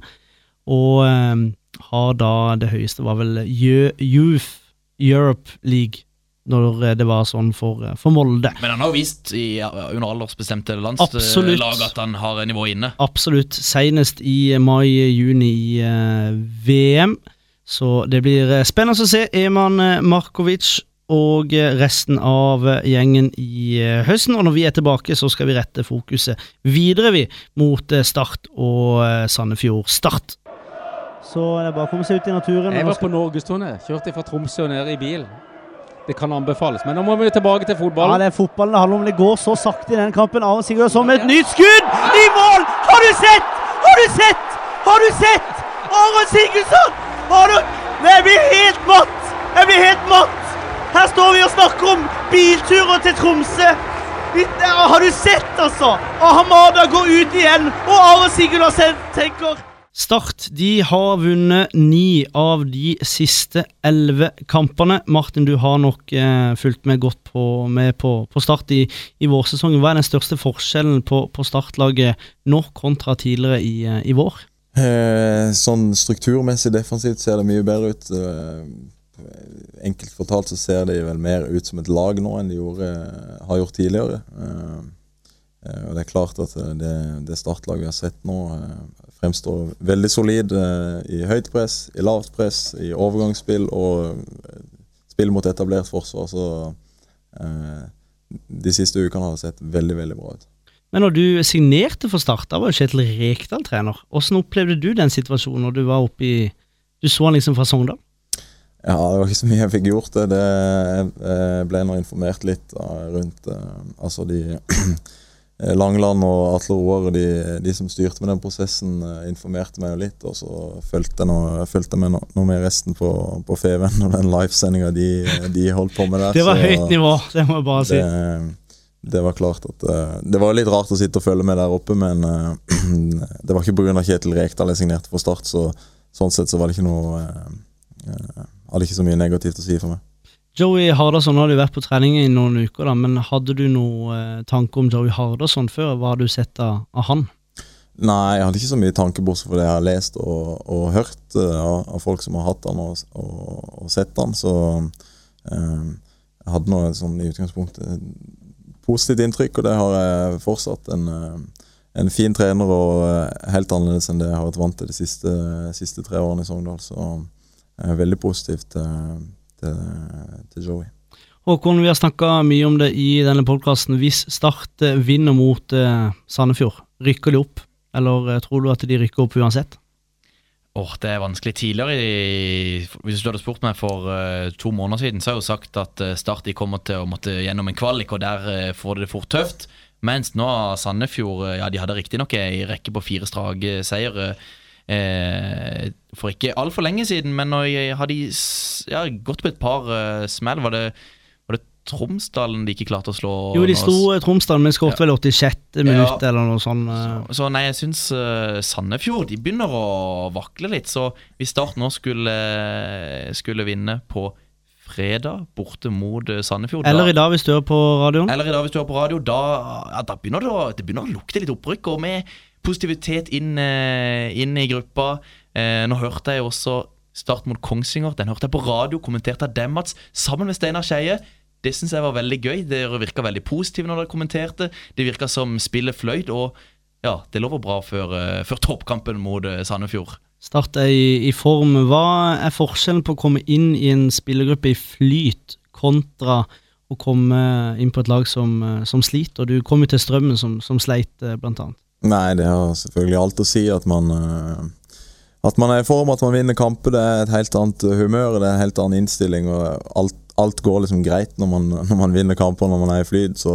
og eh, har da det høyeste var vel Youth Europe League, når eh, det var sånn for, eh, for Molde. Men han har jo vist i, under aldersbestemte landslag at han har nivå inne. Absolutt. Senest i mai-juni i eh, VM. Så det blir eh, spennende å se Eman eh, Markovic og eh, resten av gjengen i høsten. Og når vi er tilbake, så skal vi rette fokuset videre, vi, mot Start og Sandefjord Start. Så det er bare å komme seg ut i naturen. Jeg var på Norgesturné. Kjørte fra Tromsø og ned i bil. Det kan anbefales. Men nå må vi tilbake til Ja, det er fotballen det handler om. Det går så sakte i den kampen. Aron Sigurdsson med et nytt skudd i mål! Har du sett? Har du sett? Har du sett? Aron Sigurdsson! Har Nei, Jeg blir helt matt! Jeg blir helt matt! Her står vi og snakker om bilturer til Tromsø. Har du sett, altså? Og Hamada går ut igjen, og Aron Sigurdsson tenker Start de har vunnet ni av de siste elleve kampene. Martin, du har nok eh, fulgt med godt på, med på, på Start i, i vårsesongen. Hva er den største forskjellen på, på Startlaget nå kontra tidligere i, eh, i vår? Eh, sånn strukturmessig defensivt ser det mye bedre ut. Eh, enkelt fortalt så ser de vel mer ut som et lag nå enn de gjorde, har gjort tidligere. Eh, og det er klart at det, det startlaget vi har sett nå, fremstår veldig solid i høyt press, i lavt press, i overgangsspill og spill mot etablert forsvar. Så de siste ukene har sett veldig, veldig bra ut. Men når du signerte for Start, da var jo Kjetil Rekdal trener. Hvordan opplevde du den situasjonen når du var oppe i Du så han liksom fra Sogndal? Ja, det var ikke så mye jeg fikk gjort. det. det jeg ble nå informert litt rundt eh, Altså de [CLEARS THROAT] Langland og Atle Roar de, de som styrte med den prosessen, eh, informerte meg jo litt. Og så fulgte jeg jeg med noe med resten på, på Feven og den livesendinga de, de holdt på med der. Det var så høyt nivå, det må jeg bare si. Det, det var klart at uh, Det var litt rart å sitte og følge med der oppe, men uh, [CLEARS THROAT] det var ikke pga. Kjetil Rekdal jeg signerte for Start, så sånn sett så var det ikke noe uh, Hadde ikke så mye negativt å si for meg. Joey Hardasson har du vært på trening i noen uker, da, men hadde du noen tanke om Joey Hardasson før? Hva har du sett av, av han? Nei, jeg hadde ikke så mye tanke bortsett fra det jeg har lest og, og hørt av, folk som har hatt han og, og, og sett han, så jeg hadde nå sånn i utgangspunktet positivt inntrykk, og det har jeg fortsatt. En, eh, en fin trener og eh, helt annerledes enn det jeg har vært vant til de siste, siste tre årene i Sogndal. Så er veldig positivt til, til, til Joey. Håkon, vi har snakka mye om det i denne podkasten. Hvis Start eh, vinner mot eh, Sandefjord, rykker de opp? Eller eh, tror du at de rykker opp uansett? Åh, Det er vanskelig. Tidligere, hvis du hadde spurt meg for uh, to måneder siden, så har jeg jo sagt at uh, Start kommer til å måtte gjennom en kvalik, og der uh, får de det fort tøft. Mens nå har Sandefjord ja, de hadde riktignok ei rekke på fire strake seire eh, for ikke altfor lenge siden, men nå har de ja, gått på et par smell. Var det Tromsdalen de ikke klarte å slå? Jo, de slo Tromsdalen, men skåret vel 86. minutt Ja. eller noe sånt. Så, Så nei, jeg syns uh, Sandefjord de begynner å vakle litt. Så hvis Start nå skulle, skulle vinne på fredag borte mot eh, Sandefjord Eller da, i dag, hvis du hører på radioen. eller i dag hvis du hører på radio, da, ja, da begynner det, å, det begynner å lukte litt opprykk. Og med positivitet inn, eh, inn i gruppa. Eh, nå hørte jeg også Start mot Kongsvinger. Den hørte jeg på radio, kommentert av dem, Mats, sammen med Steinar Skeie. Det syns jeg var veldig gøy. Dere virka veldig positive når dere kommenterte. Det virka som spillet fløyt, og ja, det lover bra før, eh, før toppkampen mot eh, Sandefjord. Start er i, i form. Hva er forskjellen på å komme inn i en spillergruppe i flyt kontra å komme inn på et lag som, eh, som sliter? Du kom jo til Strømmen, som, som sleit, blant annet. Nei, det har selvfølgelig alt å si at man At man er i form, at man vinner kamper. Det er et helt annet humør, det er en helt annen innstilling. og Alt, alt går liksom greit når man, når man vinner kamper når man er i flyt. Så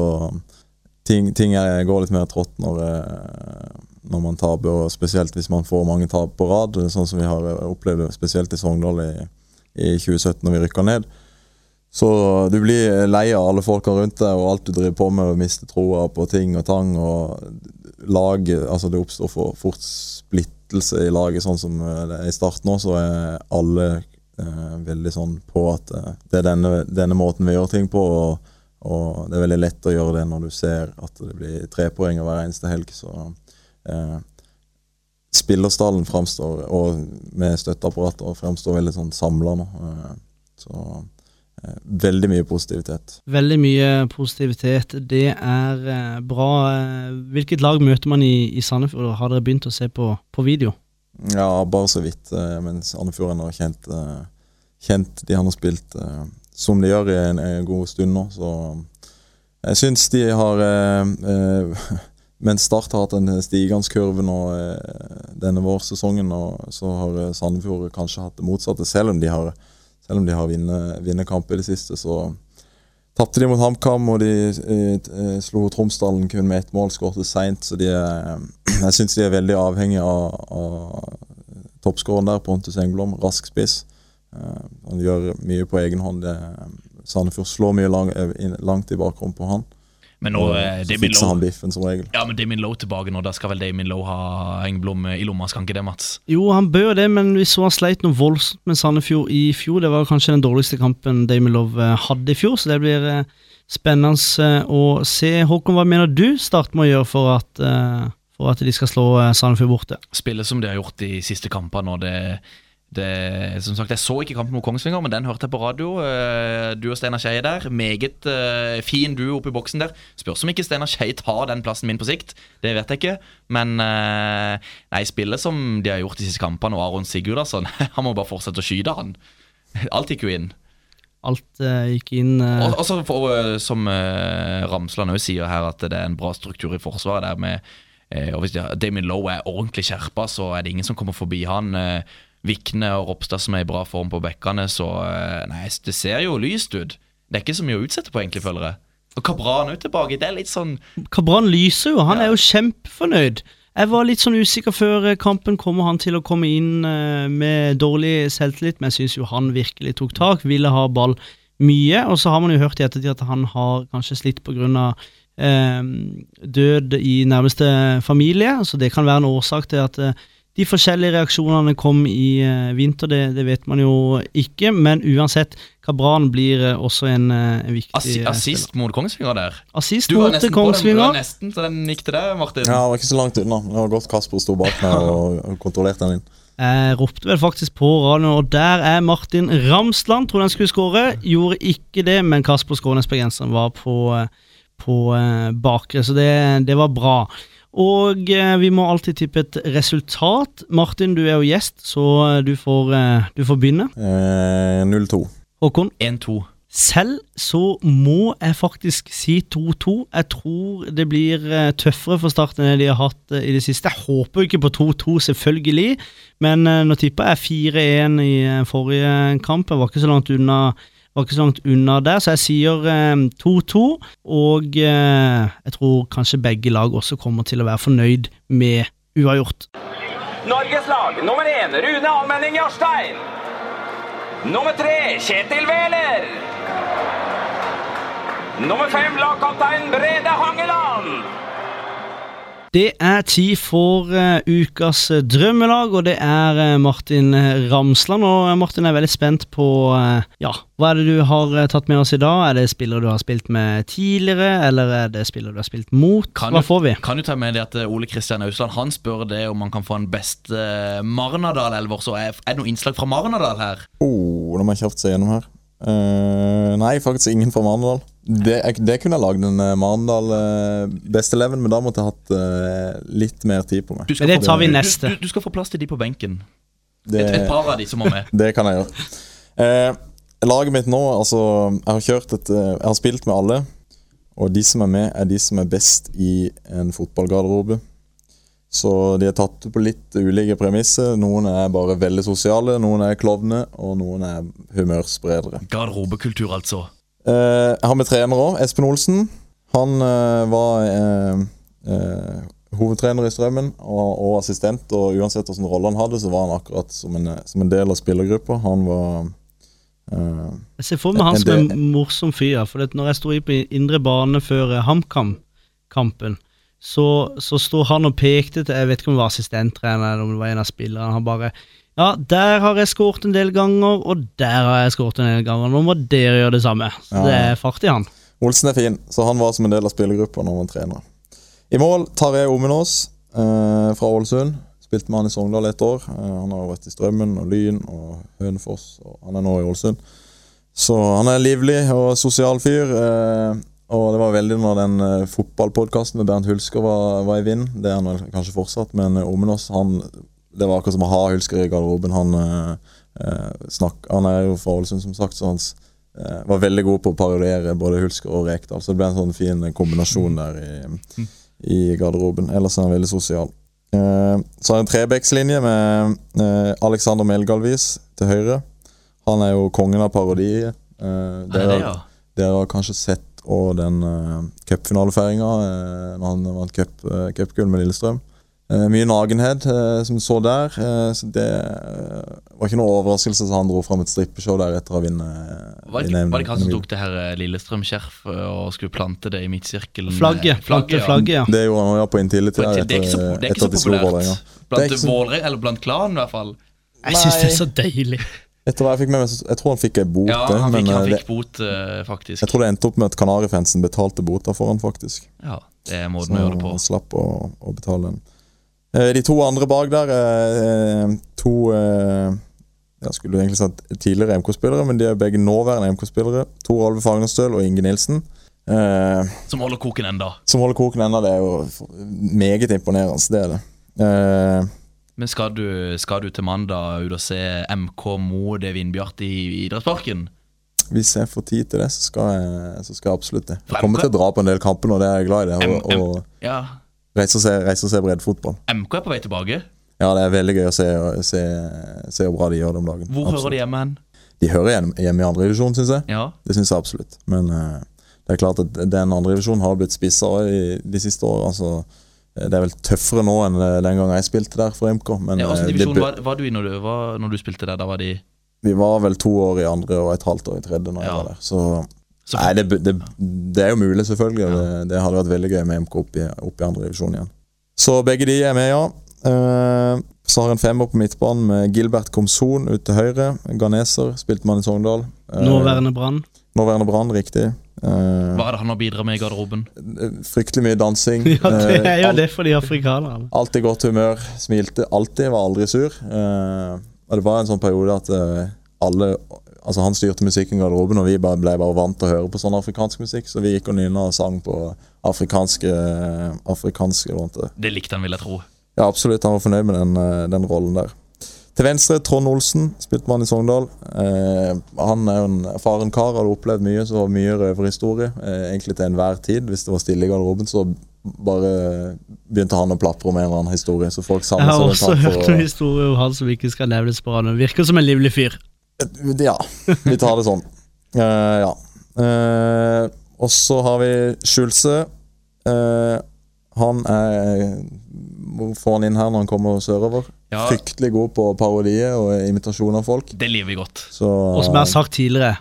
ting, ting er, går litt mer trått når, eh, når man taper, og spesielt hvis man får mange tap på rad. Sånn som vi har opplevd spesielt i Sogndal i, i 2017 når vi rykka ned. Så du blir lei av alle folka rundt deg og alt du driver på med, og mister troa på ting og tang. og lag, altså Det oppstår for fort splittelse i laget, sånn som eh, det er i start nå. Så er alle veldig sånn på at eh, det er denne, denne måten vi gjør ting på. Og, og det er veldig lett å gjøre det når du ser at det blir tre poeng hver eneste helg. Så eh, spillerstallen framstår, og med støtteapparater, framstår veldig sånn samla nå. Eh, så eh, veldig mye positivitet. Veldig mye positivitet. Det er eh, bra. Eh, Hvilket lag møter man i, i Sandefjord? Har dere begynt å se på, på video? Ja, bare så vidt. eh, Mens Andefjord har kjent, eh, kjent de han har spilt eh, som de gjør i en, en god stund nå. Så jeg syns de har [LAUGHS] Mens Start har hatt en stigende kurve nå denne vårsesongen, og så har Sandefjord kanskje hatt det motsatte. Selv om de har, selv om har vunnet kamper kamp i det siste, så tapte de mot HamKam, og de eh, eh, slo Tromsdalen kun med ett mål, skåret seint. Så de er, [CLEARS THROAT] jeg syns de er veldig avhengige av, av toppskåreren der, Pontus Engblom. Rask spiss. Eh, han gjør mye på egen hånd. Sandefjord slår mye lang, eh, langt i bakrom på han. Men nå Og eh, fikser han biffen som regel. Ja, men Damien Lowe tilbake nå. Da skal vel Damien Lowe ha Engblom i lomma, skal han ikke det, Mats? Jo, han bør det, men vi så han sleit noe voldsomt med Sandefjord i fjor. Det var kanskje den dårligste kampen Damien Love eh, hadde i fjor, så det blir eh, spennende å se. Håkon, hva mener du Start må gjøre for at, for at de skal slå Sandefjord borte? Spille som de har gjort de siste kampene. Og det, det, som sagt, Jeg så ikke kampen mot Kongsvinger, men den hørte jeg på radio. Eh, Du og Steinar Skei der. Meget eh, fin duo oppe i boksen der. Spørs om ikke Steinar Skei tar den plassen min på sikt. Det vet jeg ikke. Men eh, nei, spillet som de har gjort de siste kampene, og Aron Sigurdasson [LAUGHS] Han må bare fortsette å skyte, han. Alt gikk jo inn. Alt uh, gikk inn uh... Og, og så for, uh, som Ramsland også sier her, at det er en bra struktur i forsvaret der med og Hvis Damien Lowe er ordentlig skjerpa, så er det ingen som kommer forbi han. eh, Vikne og Ropstad som er i bra form på bekkene, så eh, Nei, det ser jo lyst ut. Det er ikke så mye å utsette på, egentlig, føler jeg. Og Kabran jo tilbake. Det er litt sånn Kabran lyser jo, han er jo kjempefornøyd. Jeg var litt sånn usikker før eh, kampen. Kommer han til å komme inn eh, med dårlig selvtillit? Men jeg syns jo han virkelig tok tak, ville ha ball mye. Og så har man jo hørt i ettertid at han har kanskje slitt pga. Eh, død i nærmeste familie, så det kan være en årsak til at eh, de forskjellige reaksjonene kom i eh, vinter, det, det vet man jo ikke. Men uansett, Kabran blir eh, også en, eh, en viktig assi Assist assist mot Kongsvinger der. Assist mot Kongsvinger. den, du var nesten, så den gikk til deg, Martin. Ja, det var ikke så langt unna. Det var godt Kasper sto bak meg og, kontrollerte den inn. Jeg ropte vel faktisk på radioen, og der er Martin Ramsland. Trodde han skulle skåre, gjorde ikke det, men Kasper Skånes bergenseren var på, på bakre, så det, det var bra. Og eh, vi må alltid tippe et resultat. Martin, du er jo gjest, så eh, du får, eh, du får begynne. Eh, 0-2. Håkon? 1-2. Selv så må jeg faktisk si 2-2. Jeg tror det blir eh, tøffere for Start enn de har hatt eh, i det siste. Jeg håper jo ikke på 2-2, selvfølgelig, men eh, nå tippa jeg 4-1 i eh, forrige kamp. Jeg var ikke så langt unna var ikke så langt unna der, så jeg sier eh, 2-2. Og eh, jeg tror kanskje begge lag også kommer til å være fornøyd med uavgjort. Norges lag nummer én Rune Almenning Jarstein. Nummer tre Kjetil Wæler. Nummer fem, lagkaptein Brede Hangeland. Det er tid for uh, ukas eh, drømmelag, og det er uh, Martin Ramsland. Og Martin er veldig spent på uh, ja, hva er det du har tatt med oss i dag? Er det spillere du har spilt med tidligere, eller er det spillere du har spilt mot? Kan hva du- får vi? Kan du ta med det at Ole Kristian Ausland Han spør det om han kan få en beste uh, Marnardal-elver. Så er, er det noe innslag fra Marnardal her? Oh, nå må jeg kjapt se gjennom her. Eh, nei, faktisk ingen fra Marendal. Det, jeg- det kunne jeg lagd en uh, Marendal uh, men da måtte jeg hatt uh, litt mer tid på meg. Men det tar vi du- neste. Du, du skal få plass til de på benken. Det, Et, et par av de som må med. [LAUGHS] det kan jeg gjøre. Eh, laget mitt nå, altså Jeg har kjørt et eh, Jeg har spilt med alle. Og de som er med, er de som er best i en fotballgarderobe. Så de er tatt på litt ulike premisser. Noen er bare veldig sosiale, noen er klovner, og noen er humørspredere. Garderobekultur, altså. Eh, jeg har med trener òg, Espen Olsen. Han uh, var uh, hovedtrener i Strømmen og, og assistent, og uansett hvilken rolle han hadde, så var han akkurat som en, som en del av spillergruppa. Han var Jeg ser for meg han som en morsom fyr. For når jeg sto i på indre bane før HamKam-kampen, så, så sto han og pekte til Jeg vet ikke om det var assistenttrener eller om det var en av spillerne. Han bare Ja, der har jeg skåret en del ganger, og der har jeg skåret en del ganger. Nå må dere gjøre det samme. Så Ja. det er fart i han. Olsen er fin, så han var som en del av spillergruppa når han trener. I mål Tarjei Omenås eh, fra Ålesund. Spilte med han i Sogndal et år. Eh, han har vært i Strømmen og Lyn og Hønefoss, og han er nå i Ålesund. Så han er livlig og sosial fyr. Eh, og det var veldig når den eh, fotballpodkasten med Bernt Hulsker var, var i vind. Det er han vel kanskje fortsatt, men eh, Omenås han, Det var akkurat som å ha Hulsker i garderoben. Han, eh, eh, snakk, han er jo fra Ålesund, som sagt, så han eh, var veldig god på å parodiere både Hulsker og Rekdal. Så det ble en sånn fin kombinasjon der i, i garderoben. Ellers er han veldig sosial. Eh, så har jeg en trebekslinje med eh, Alexander Melgalvis til høyre. Han er jo kongen av parodi. Eh, Er dere, ja? dere har kanskje sett og den uh, cupfinalefeiringa uh, når han vant cupgull uh, med Lillestrøm. Eh, mye nagenhet eh, som så der. eh, så det var ikke noe overraskelse at han dro fram et strippeshow der etter å vinne. Var det, ikke, var det ikke han som tok det her Lillestrøm-skjerfet og skulle plante det i midtsirkelen? Flagget. flagget, flagget, ja. Det gjorde han ja, på Intility. Det er ikke så, er ikke populært. Blant Vålerenga, eller blant klanen i hvert fall. Jeg syns det er så deilig. Etter hva jeg fikk med meg, jeg tror han fikk ei bot. Ja, han men, fikk, han fikk bot, faktisk. Jeg tror det endte opp med at Kanarifansen betalte bota for han, faktisk. Ja, det er den måten å gjøre det på. Så han slapp å, å betale den. Eh, De to andre bak der er eh, to eh, Jeg skulle egentlig sagt tidligere MK-spillere, men de er begge nåværende MK-spillere. Tor Olve Fagerstøl og Inge Nilsen. Eh, Som holder koken enda. som holder koken enda, Det er jo meget imponerende. Det er det. Eh, Men skal du, skal du til mandag ut og se MK mot Vindbjart i idrettsparken? hvis jeg får tid til det, så skal jeg, så skal jeg absolutt det. Jeg kommer til å dra på en del kamper nå, det er jeg glad i. det Og, og Ja, reise og se, reis og se breddefotball. MK er på vei tilbake. Ja, det er veldig gøy å se, se, se hvor bra de gjør det om dagen. Hvor Absolutt. hører de hjemme hen? De hører hjemme, hjemme i andredivisjon, syns jeg. Ja. Det syns jeg absolutt. Men uh, det er klart at den andredivisjonen har blitt spissere i de siste årene. Altså, det er vel tøffere nå enn eh, den gangen jeg spilte der for MK. Men ja eh, divisjon var, var du i når du, var, når du spilte der? Da var de vi var vel to år i andre og et halvt år i tredje når jeg var der. Så- nei, det, det, det er jo mulig, selvfølgelig. Ja. Det, det hadde vært veldig gøy med MK opp i, opp i andredivisjon igjen. Så begge de er med, ja. Uh, så har jeg en femmer på midtbanen med Gilbert Komson ut til høyre. Ganeser, spilte man i Sogndal. Uh, Nåværende Brann. Nåværende Brann, riktig. Uh, Hva er det han har bidratt med i garderoben? fryktelig mye dansing. [LAUGHS] Ja, det er jo alt- det for de afrikanerne. Alltid godt humør. Smilte alltid, var aldri sur. Eh, og det var en sånn periode at alle Altså Han styrte musikken i garderoben, og vi bare, ble bare vant til å høre på sånn afrikansk musikk, så vi gikk og nynna og sang på afrikanske afrikanske låter. Det likte han, vil jeg tro. Ja, absolutt. Han var fornøyd med den, eh, den rollen der. Til venstre Trond Olsen, spilte man i Sogndal. Eh, han er jo en erfaren kar, hadde opplevd mye, så mye røverhistorie. Eh, egentlig til enhver tid. Hvis det var stille i garderoben, så bare begynte han å plapre om en eller annen historie. Så folk Jeg har også hørt noen historier om han som ikke skal nevnes på radioen. Virker som en livlig fyr. Ja, vi tar det sånn. Uh, ja. Uh, og så har vi Skjulse. Uh, han er Må få han inn her når han kommer sørover. Ja. Fryktelig god på parodier og imitasjon av folk. Det liker vi godt. Så Og som jeg har sagt tidligere,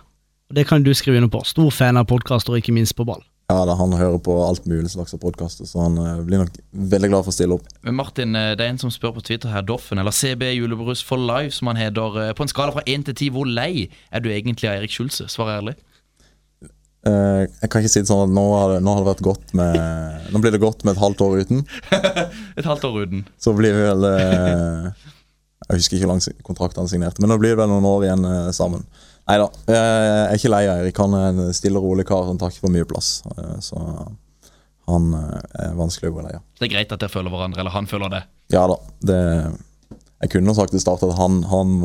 Og Det kan du skrive under på. Stor fan av podkaster, ikke minst på ball. Ja, da, Han hører på alt mulig slags av podkaster, så han uh, blir nok veldig glad for å stille opp. Men Martin, eh, det er en som spør på Twitter her, Doffen, eller CB Julebrus for life, som han heter. eh, På en skala fra 1 til 10, hvor lei er du egentlig av Erik Schulze? Svar ærlig. Uh, jeg kan ikke si det sånn at nå har det, nå har det vært godt med Nå blir det godt med et halvt år uten. [LAUGHS] Et halvt år uten. Så blir vi vel uh, Jeg husker ikke hvor lang kontrakt han signerte, men nå blir det vel noen år igjen sammen. Nei da, jeg er ikke lei av Erik. Han er en stille og rolig kar. Han tar ikke for mye plass. Eh, Så han eh, er vanskelig å gå lei av. Det er greit at dere føler hverandre, eller han føler det. Ja da. Det, jeg kunne sagt i starten at han, han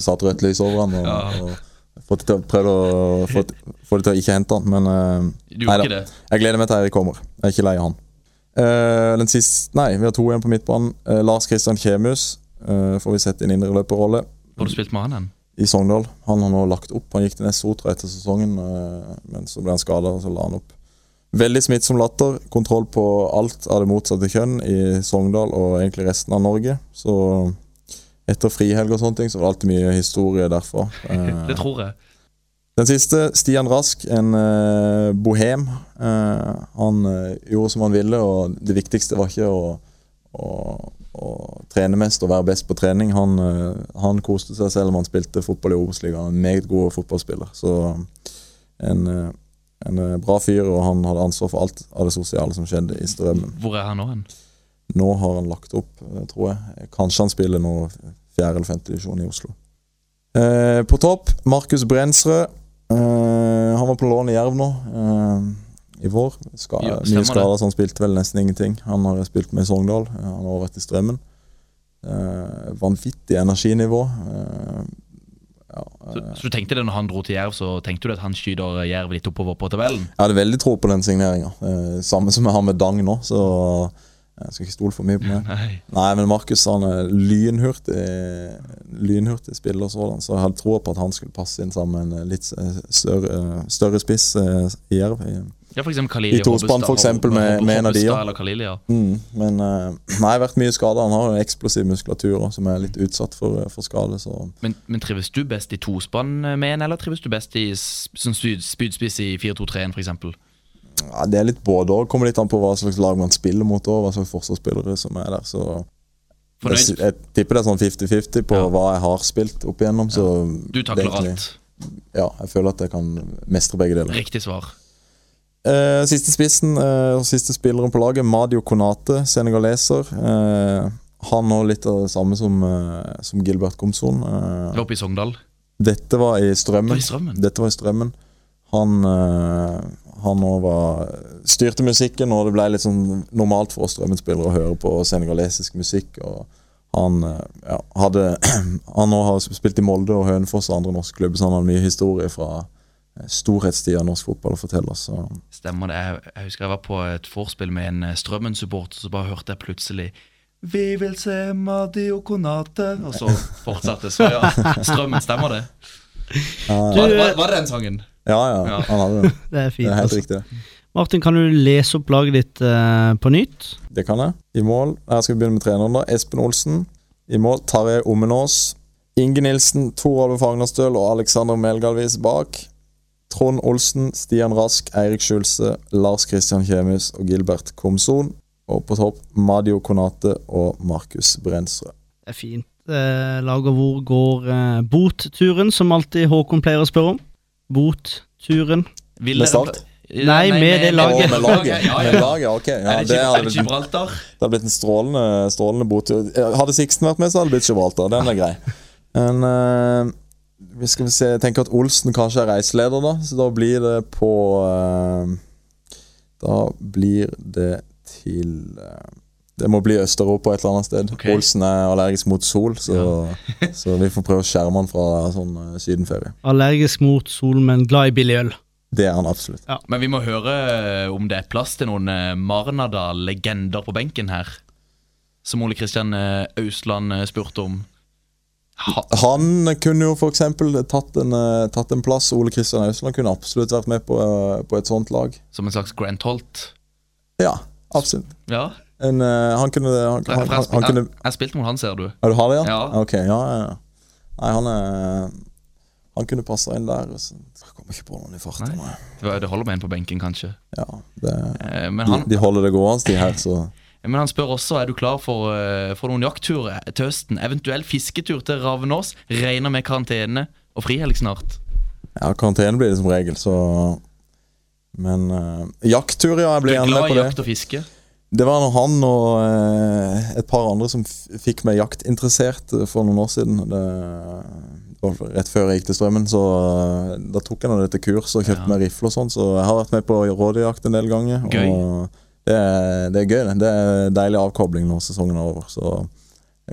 satte rødt lys over han og, Ja. og fått til, prøvd å få, få det til å ikke hente han, men eh, ikke det? Jeg gleder meg til Eirik kommer. Jeg er ikke lei av han. Uh, den siste Nei, vi har to igjen på midtbanen. Uh, Lars Kristian Kjemus uh, får vi sett i en indreløperrolle Har du spilt med han? I Sogndal. Han har nå lagt opp. Han gikk til neste tror etter sesongen, eh, men så ble han skada, og så la han opp. Veldig smittsom latter. Kontroll på alt av det motsatte kjønn i Sogndal og egentlig resten av Norge. Så etter frihelg og sånne ting, så var det alltid mye historie derfra. Eh, [LAUGHS] Det tror jeg. den siste, Stian Rask, en eh, bohem. Eh, han eh, gjorde som han ville, og det viktigste var ikke å, å, å trene mest og være best på trening. Han, eh, han koste seg selv om han spilte fotball i Obos-ligaen. En meget god fotballspiller. Så en, eh, en eh, bra fyr, og han hadde ansvar for alt av det sosiale som skjedde i Strømmen. Hvor er han nå hen? Nå har han lagt opp, tror jeg. Kanskje han spiller nå fjerde eller femte divisjon i Oslo. Eh, på topp, Markus Brensrød. Eh, han var på lån i Jerv nå eh, i vår. Ska, Ja, mye skader, så han spilte vel nesten ingenting. Han har spilt med i Sogndal. Eh, Han har vært i Strømmen. Eh, vanvittig energinivå. Eh, ja, Så, eh, så du tenkte det når han dro til Jerv, så tenkte du at han skyter Jerv litt oppover på tabellen? jeg hadde veldig tro på den signeringa. Eh, samme som jeg har med Dang nå, så jeg skal ikke stole for mye på meg. [LAUGHS] Nei. Nei, men Markus han er lynhurtig Lynhurtig spiller sådan, så jeg hadde troa på at han skulle passe inn sammen med en litt eh, større, større spiss eh, i Jerv. Ja, for Khalili I tospann, eksempel, med- med en av de, ja. Khalili, ja. Mm, men uh, nei, vært mye skada. Han har eksplosiv muskulatur også, som er litt utsatt for, for skade. Så Men, men trives du best i tospann med en, eller trives du best i s- spydspiss i 4-2-3-1, for eksempel? ja, det er litt både òg. Kommer litt an på hva slags lag man spiller mot, og hva slags forsvarsspillere som er der. Så jeg, jeg tipper det er sånn 50-50 på hva jeg har spilt opp igjennom. Så Du er takler egentlig- alt. Ja, jeg føler at jeg kan mestre begge deler. Riktig svar. Eh, siste spissen og uh, siste spilleren på laget, Madio Konate, senegaleser. Uh, han òg litt av det samme som, eh, som Gilbert Komson. Eh, Det var oppe i Sogndal. dette var i Strømmen. Det var i Strømmen? Dette var i Strømmen. Han eh, Han òg var styrte musikken, og det ble litt sånn normalt for oss Strømmen-spillere å høre på senegalesisk musikk. og han eh, ja, hadde [CLEARS THROAT] Han òg har spilt i Molde og Hønefoss og andre norske klubber, så han har mye historie fra eh, storhetstida norsk fotball å fortelle. Så. Stemmer det. Jeg, jeg husker jeg var på et vorspiel med en eh, Strømmen-supporter, så bare hørte jeg plutselig Vi vil se Madi og Konate Og så fortsatte Så ja, [LAUGHS] Strømmen, stemmer det? Ja, Var, var, var det den sangen? ja, ja, Ja. han hadde det. [LAUGHS] Det er fint. Det er helt altså. riktig. Martin, kan du lese opp laget ditt uh, på nytt? Det kan jeg. I mål Her skal vi begynne med treneren. da Espen Olsen. I mål Tarjei Omenås. Inge Nilsen, Tor Alve Fagnarstøl og Alexander Melgalvis bak. Trond Olsen, Stian Rask, Eirik Skjulse, Lars Kristian Kjemus og Gilbert Komson. Og på topp Madio Konate og Markus Brensrød. Det er fint. Eh, og hvor går eh, botturen, som alltid Håkon pleier å spørre om? Botturen. Vil Med start? Nei, med det laget. Med laget. [LAUGHS] Ja, ja. Med laget, ok. Ja, Er det, ikke, er det Gibraltar? det har blitt en strålende, strålende botur. Hadde Sixten vært med, så hadde det blitt Gibraltar. Den er grei. Men eh, vi skal se, jeg tenker at Olsen kanskje er reiseleder, da. Så da blir det på uh, Da blir det til uh, Det må bli Østeuropa et eller annet sted. Okay. Olsen er allergisk mot sol, så, [LAUGHS] så vi får prøve å skjerme han fra sånn uh, sydenferie. Allergisk mot sol, men glad i billig øl. Det er han absolutt. Men vi må høre om det er plass til noen Marnardal-legender på benken her. Som Ole Kristian Austland Ausland spurte om. Ha, Han kunne jo f.eks. Tatt, en, eh, tatt en plass. Ole Kristian Ausland kunne absolutt vært med på, eh, på et sånt lag. som en slags Grant Holt. Ja, absolutt. Ja, En, eh, han kunne han, han, jeg, han, han kunne jeg spilte mot han, ser du. Ja, du har det, ja? Ja. Ok, ja, ja. Nei, han er han kunne passa inn der. Så jeg kommer ikke på noen i farta. Det holder med en på benken, kanskje. Ja, det, Eh, Men de, de holder det gående, de her, så men han spør også er du klar for, eh, for noen jakttur til høsten. Eventuell fisketur til Ravnås. Regner med karantene og frihelg snart. Ja, karantene blir det som regel, så Men uh, jakttur, ja. Jeg Du blir det. gjerne med glad i jakt og fiske? Det var han og uh, et par andre som fikk meg jaktinteressert for noen år siden. Det, rett før jeg gikk til Strømmen, så uh, da tok jeg dette kurs og kjøpte Ja. meg rifle og sånn. Så jeg har vært med på rådyrjakt en del ganger. Gøy. Og det er, det er gøy, det. Det er deilig avkobling når sesongen er over. Så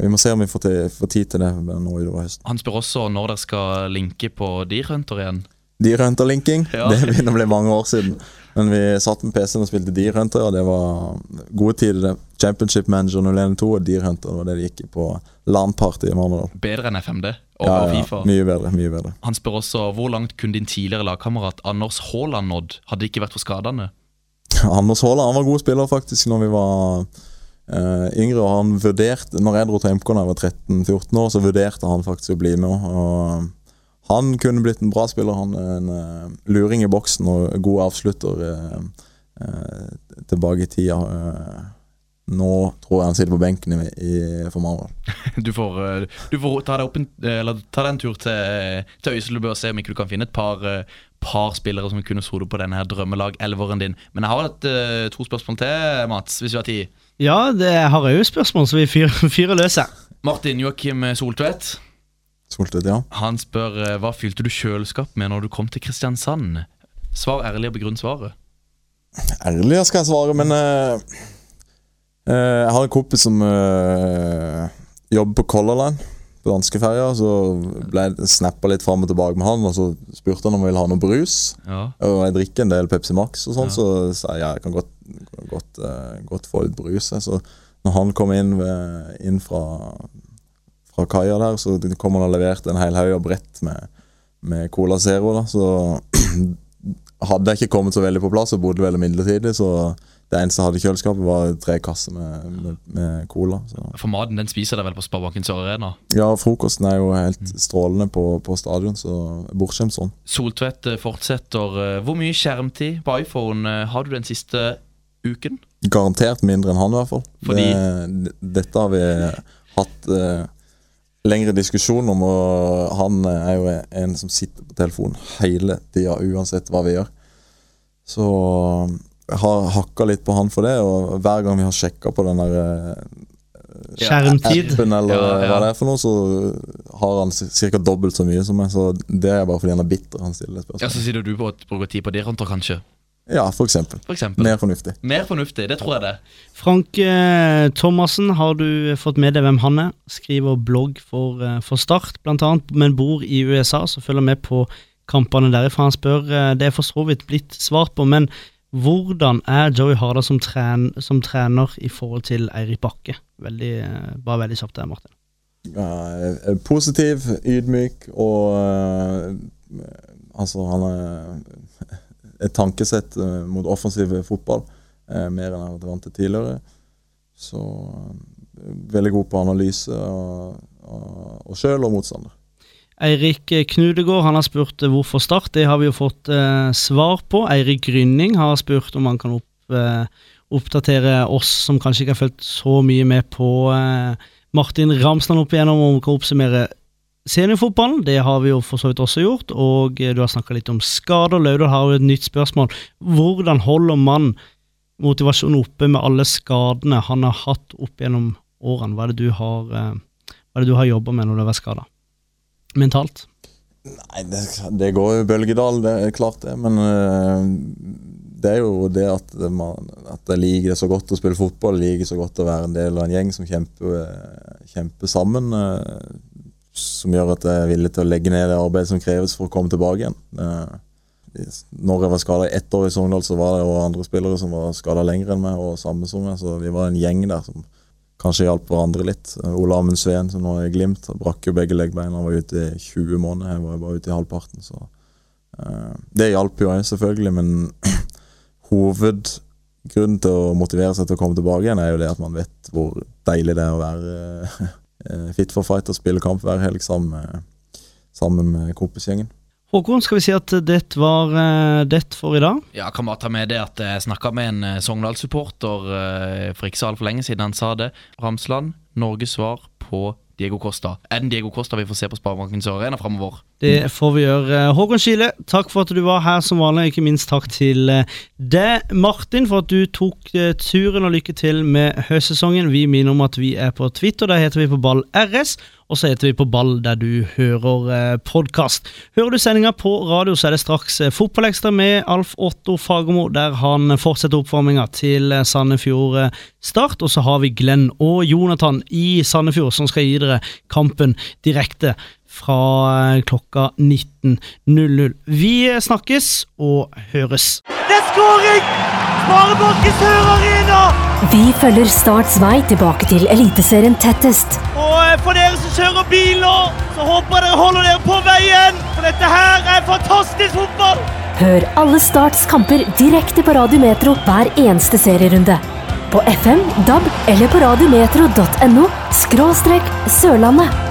vi må se om vi får, til, får tid til det nå utover høsten. Han spør også når dere skal linke på dyrhunter igjen. Deer Hunter-linking, Ja. det begynner å bli mange år siden. Men vi satt med PC-en og spilte dyrhunter og det var gode tider. Championship Manager 012 og dyrhunter det var det de gikk i på LAN-party i Marnardal. Bedre enn FMD Ja, ja, Fifa. mye bedre. mye bedre Han spør også hvor langt kunne din tidligere lagkamerat Anders Haaland nådd, hadde det ikke vært for skadene? Anders Haaland han var god spiller faktisk når vi var uh, yngre. og han vurderte, Når jeg dro til MK da jeg var 13-14 år, så vurderte han faktisk å bli med. og Han kunne blitt en bra spiller. Han er en uh, luring i boksen og god avslutter uh, eh, tilbake i tida. eh. nå tror jeg han sitter på benken i, i for Marvel. [LAUGHS] Du får, eh, du får ta, opp ta deg en tur til, til Øyselubø og se om ikke du kan finne et par, eh, par spillere som kunne sittet på denne her drømmelag-elveren din. Men jeg har et, uh, to spørsmål til, Mats, hvis du har tid. Ja, det har jeg jo spørsmål, så vi fyrer, [LAUGHS] fyr løs her. Martin Joakim Soltvedt Soltvedt, ja. Han spør eh, hva fylte du kjøleskap med når du kom til Kristiansand. Svar ærlig og begrunn svaret. Ærlig skal jeg svare, men uh, uh, Jeg har en kompis som jobber på Color Line på danskeferja. Så ble jeg snappa litt fram og tilbake med han, og så spurte han om jeg ville ha noe brus. Ja. Og jeg drikker en del Pepsi Max, og sånn, Ja. så sa jeg ja, jeg kan godt, godt, eh, godt få litt brus. Så når han kom inn, ved, inn fra, fra kaia der, så kom han og leverte en hel haug av brett med, med Cola Zero. da, Så [CLEARS THROAT] hadde jeg ikke kommet så veldig på plass og bodde veldig midlertidig, så det eneste jeg hadde i kjøleskapet, var tre kasser med, med, med cola. Så. For maten den spiser deg vel på Sparebanken Sør Arena? Ja, frokosten er jo helt strålende på, på stadion, så bortskjemt sånn. Soltvedt eh, fortsetter. eh, Hvor mye skjermtid på iPhone eh, har du den siste uken? Garantert mindre enn han, i hvert fall. Fordi- Det, dette har vi hatt uh, lengre diskusjon om, og han er jo en som sitter på telefonen hele tida, uansett hva vi gjør. Så har hakka litt på han for det, og hver gang vi har sjekka på den der eh, Skjermtid. appen, eller Ja, ja. hva det er for noe, så har han ca. dobbelt så mye som meg. Så det er bare fordi han er bitter han stiller spørsmål. Ja, Så sitter du på å bruker tid på Dirhunter, kanskje? Ja, for eksempel. For eksempel. Mer fornuftig. Mer fornuftig, det tror jeg det. Frank eh, Thomassen, har du fått med deg hvem han er? Skriver blogg for, eh, for Start, blant annet, men bor i USA, så følger med på kampene derifra. Han spør, eh, det er for så vidt blitt svart på, men hvordan er Joey Harder som, tren, som trener i forhold til Eirik Bakke? Veldig, bare veldig kjapt der, Martin. Er positiv, ydmyk og uh, Altså, han er [LAUGHS] et tankesett uh, mot offensiv fotball, eh, mer enn jeg har vært vant til tidligere. Så veldig god på analyse av oss sjøl og motstander. Eirik Knudegård han har spurt eh, hvorfor Start. Det har vi jo fått eh, svar på. Eirik Grynning har spurt om han kan opp, eh, oppdatere oss som kanskje ikke har fulgt så mye med på eh, Martin Ramsland opp igjennom, om å oppsummere seniorfotballen. Det har vi jo for så vidt også gjort. Og eh, du har snakka litt om skader. Laudal har jo et nytt spørsmål. Hvordan holder man motivasjonen oppe med alle skadene han har hatt opp gjennom årene? Hva er det du har, eh, jobba med når du har vært skada? Mentalt? Nei, det, det går jo bølgedal, det er klart det. Men eh, det er jo det at, man, at jeg liker det så godt å spille fotball, liker så godt å være en del av en gjeng som kjemper, eh, kjemper sammen. eh, som gjør at jeg er villig til å legge ned det arbeidet som kreves for å komme tilbake igjen. Når jeg var skada i ett år i Sogndal, så var det jo andre spillere som var skada lenger enn meg, og samme som meg, så vi var en gjeng der som kanskje hjalp hverandre litt. Ole Amund Sveen, som nå er i Glimt, han brakk jo begge leggbeina og var ute i 20 måneder. Jeg var bare ute i halvparten, så uh, Det hjalp jo jeg, selvfølgelig, men [CLEARS THROAT] hovedgrunnen til å motivere seg til å komme tilbake igjen, er jo det at man vet hvor deilig det er å være eh, [LAUGHS] fit for fight og spille kamp hver helg sammen sammen med kompisgjengen. Håkon, skal vi si at det var eh, det for i dag? Ja, kan bare ta med det at jeg snakka med en eh, Sogndal-supporter eh, for ikke så altfor lenge siden. Han sa det. Ramsland, Norges svar på Diego Costa. Er den Diego Costa vi får se på Sparebankens Arena framover? Det får vi gjøre. Håkon Skile, takk for at du var her som vanlig. Ikke minst takk til deg, Martin, for at du tok turen, og lykke til med høstsesongen. Vi minner om at vi er på Twitter, der heter vi på Ball RS. Og så heter vi på Ball der du hører eh, podkast. Hører du sendinga på radio, så er det straks eh, Fotballekstra med Alf Otto Fagermo, der han fortsetter oppvarminga til eh, Sandefjord Start. Og så har vi Glenn og Jonathan i Sandefjord, som skal gi dere kampen direkte fra klokka 19.00. Vi snakkes og høres. Det er skåring! Sparebanken Sør Arena! Vi følger Starts vei tilbake til Eliteserien tettest. For dere som kjører bil nå, så håper jeg dere holder dere på veien. For dette her er fantastisk fotball! Hør alle Starts kamper direkte på Radio Metro hver eneste serierunde. På FM, DAB eller på radiometro.no skråstrek Sørlandet.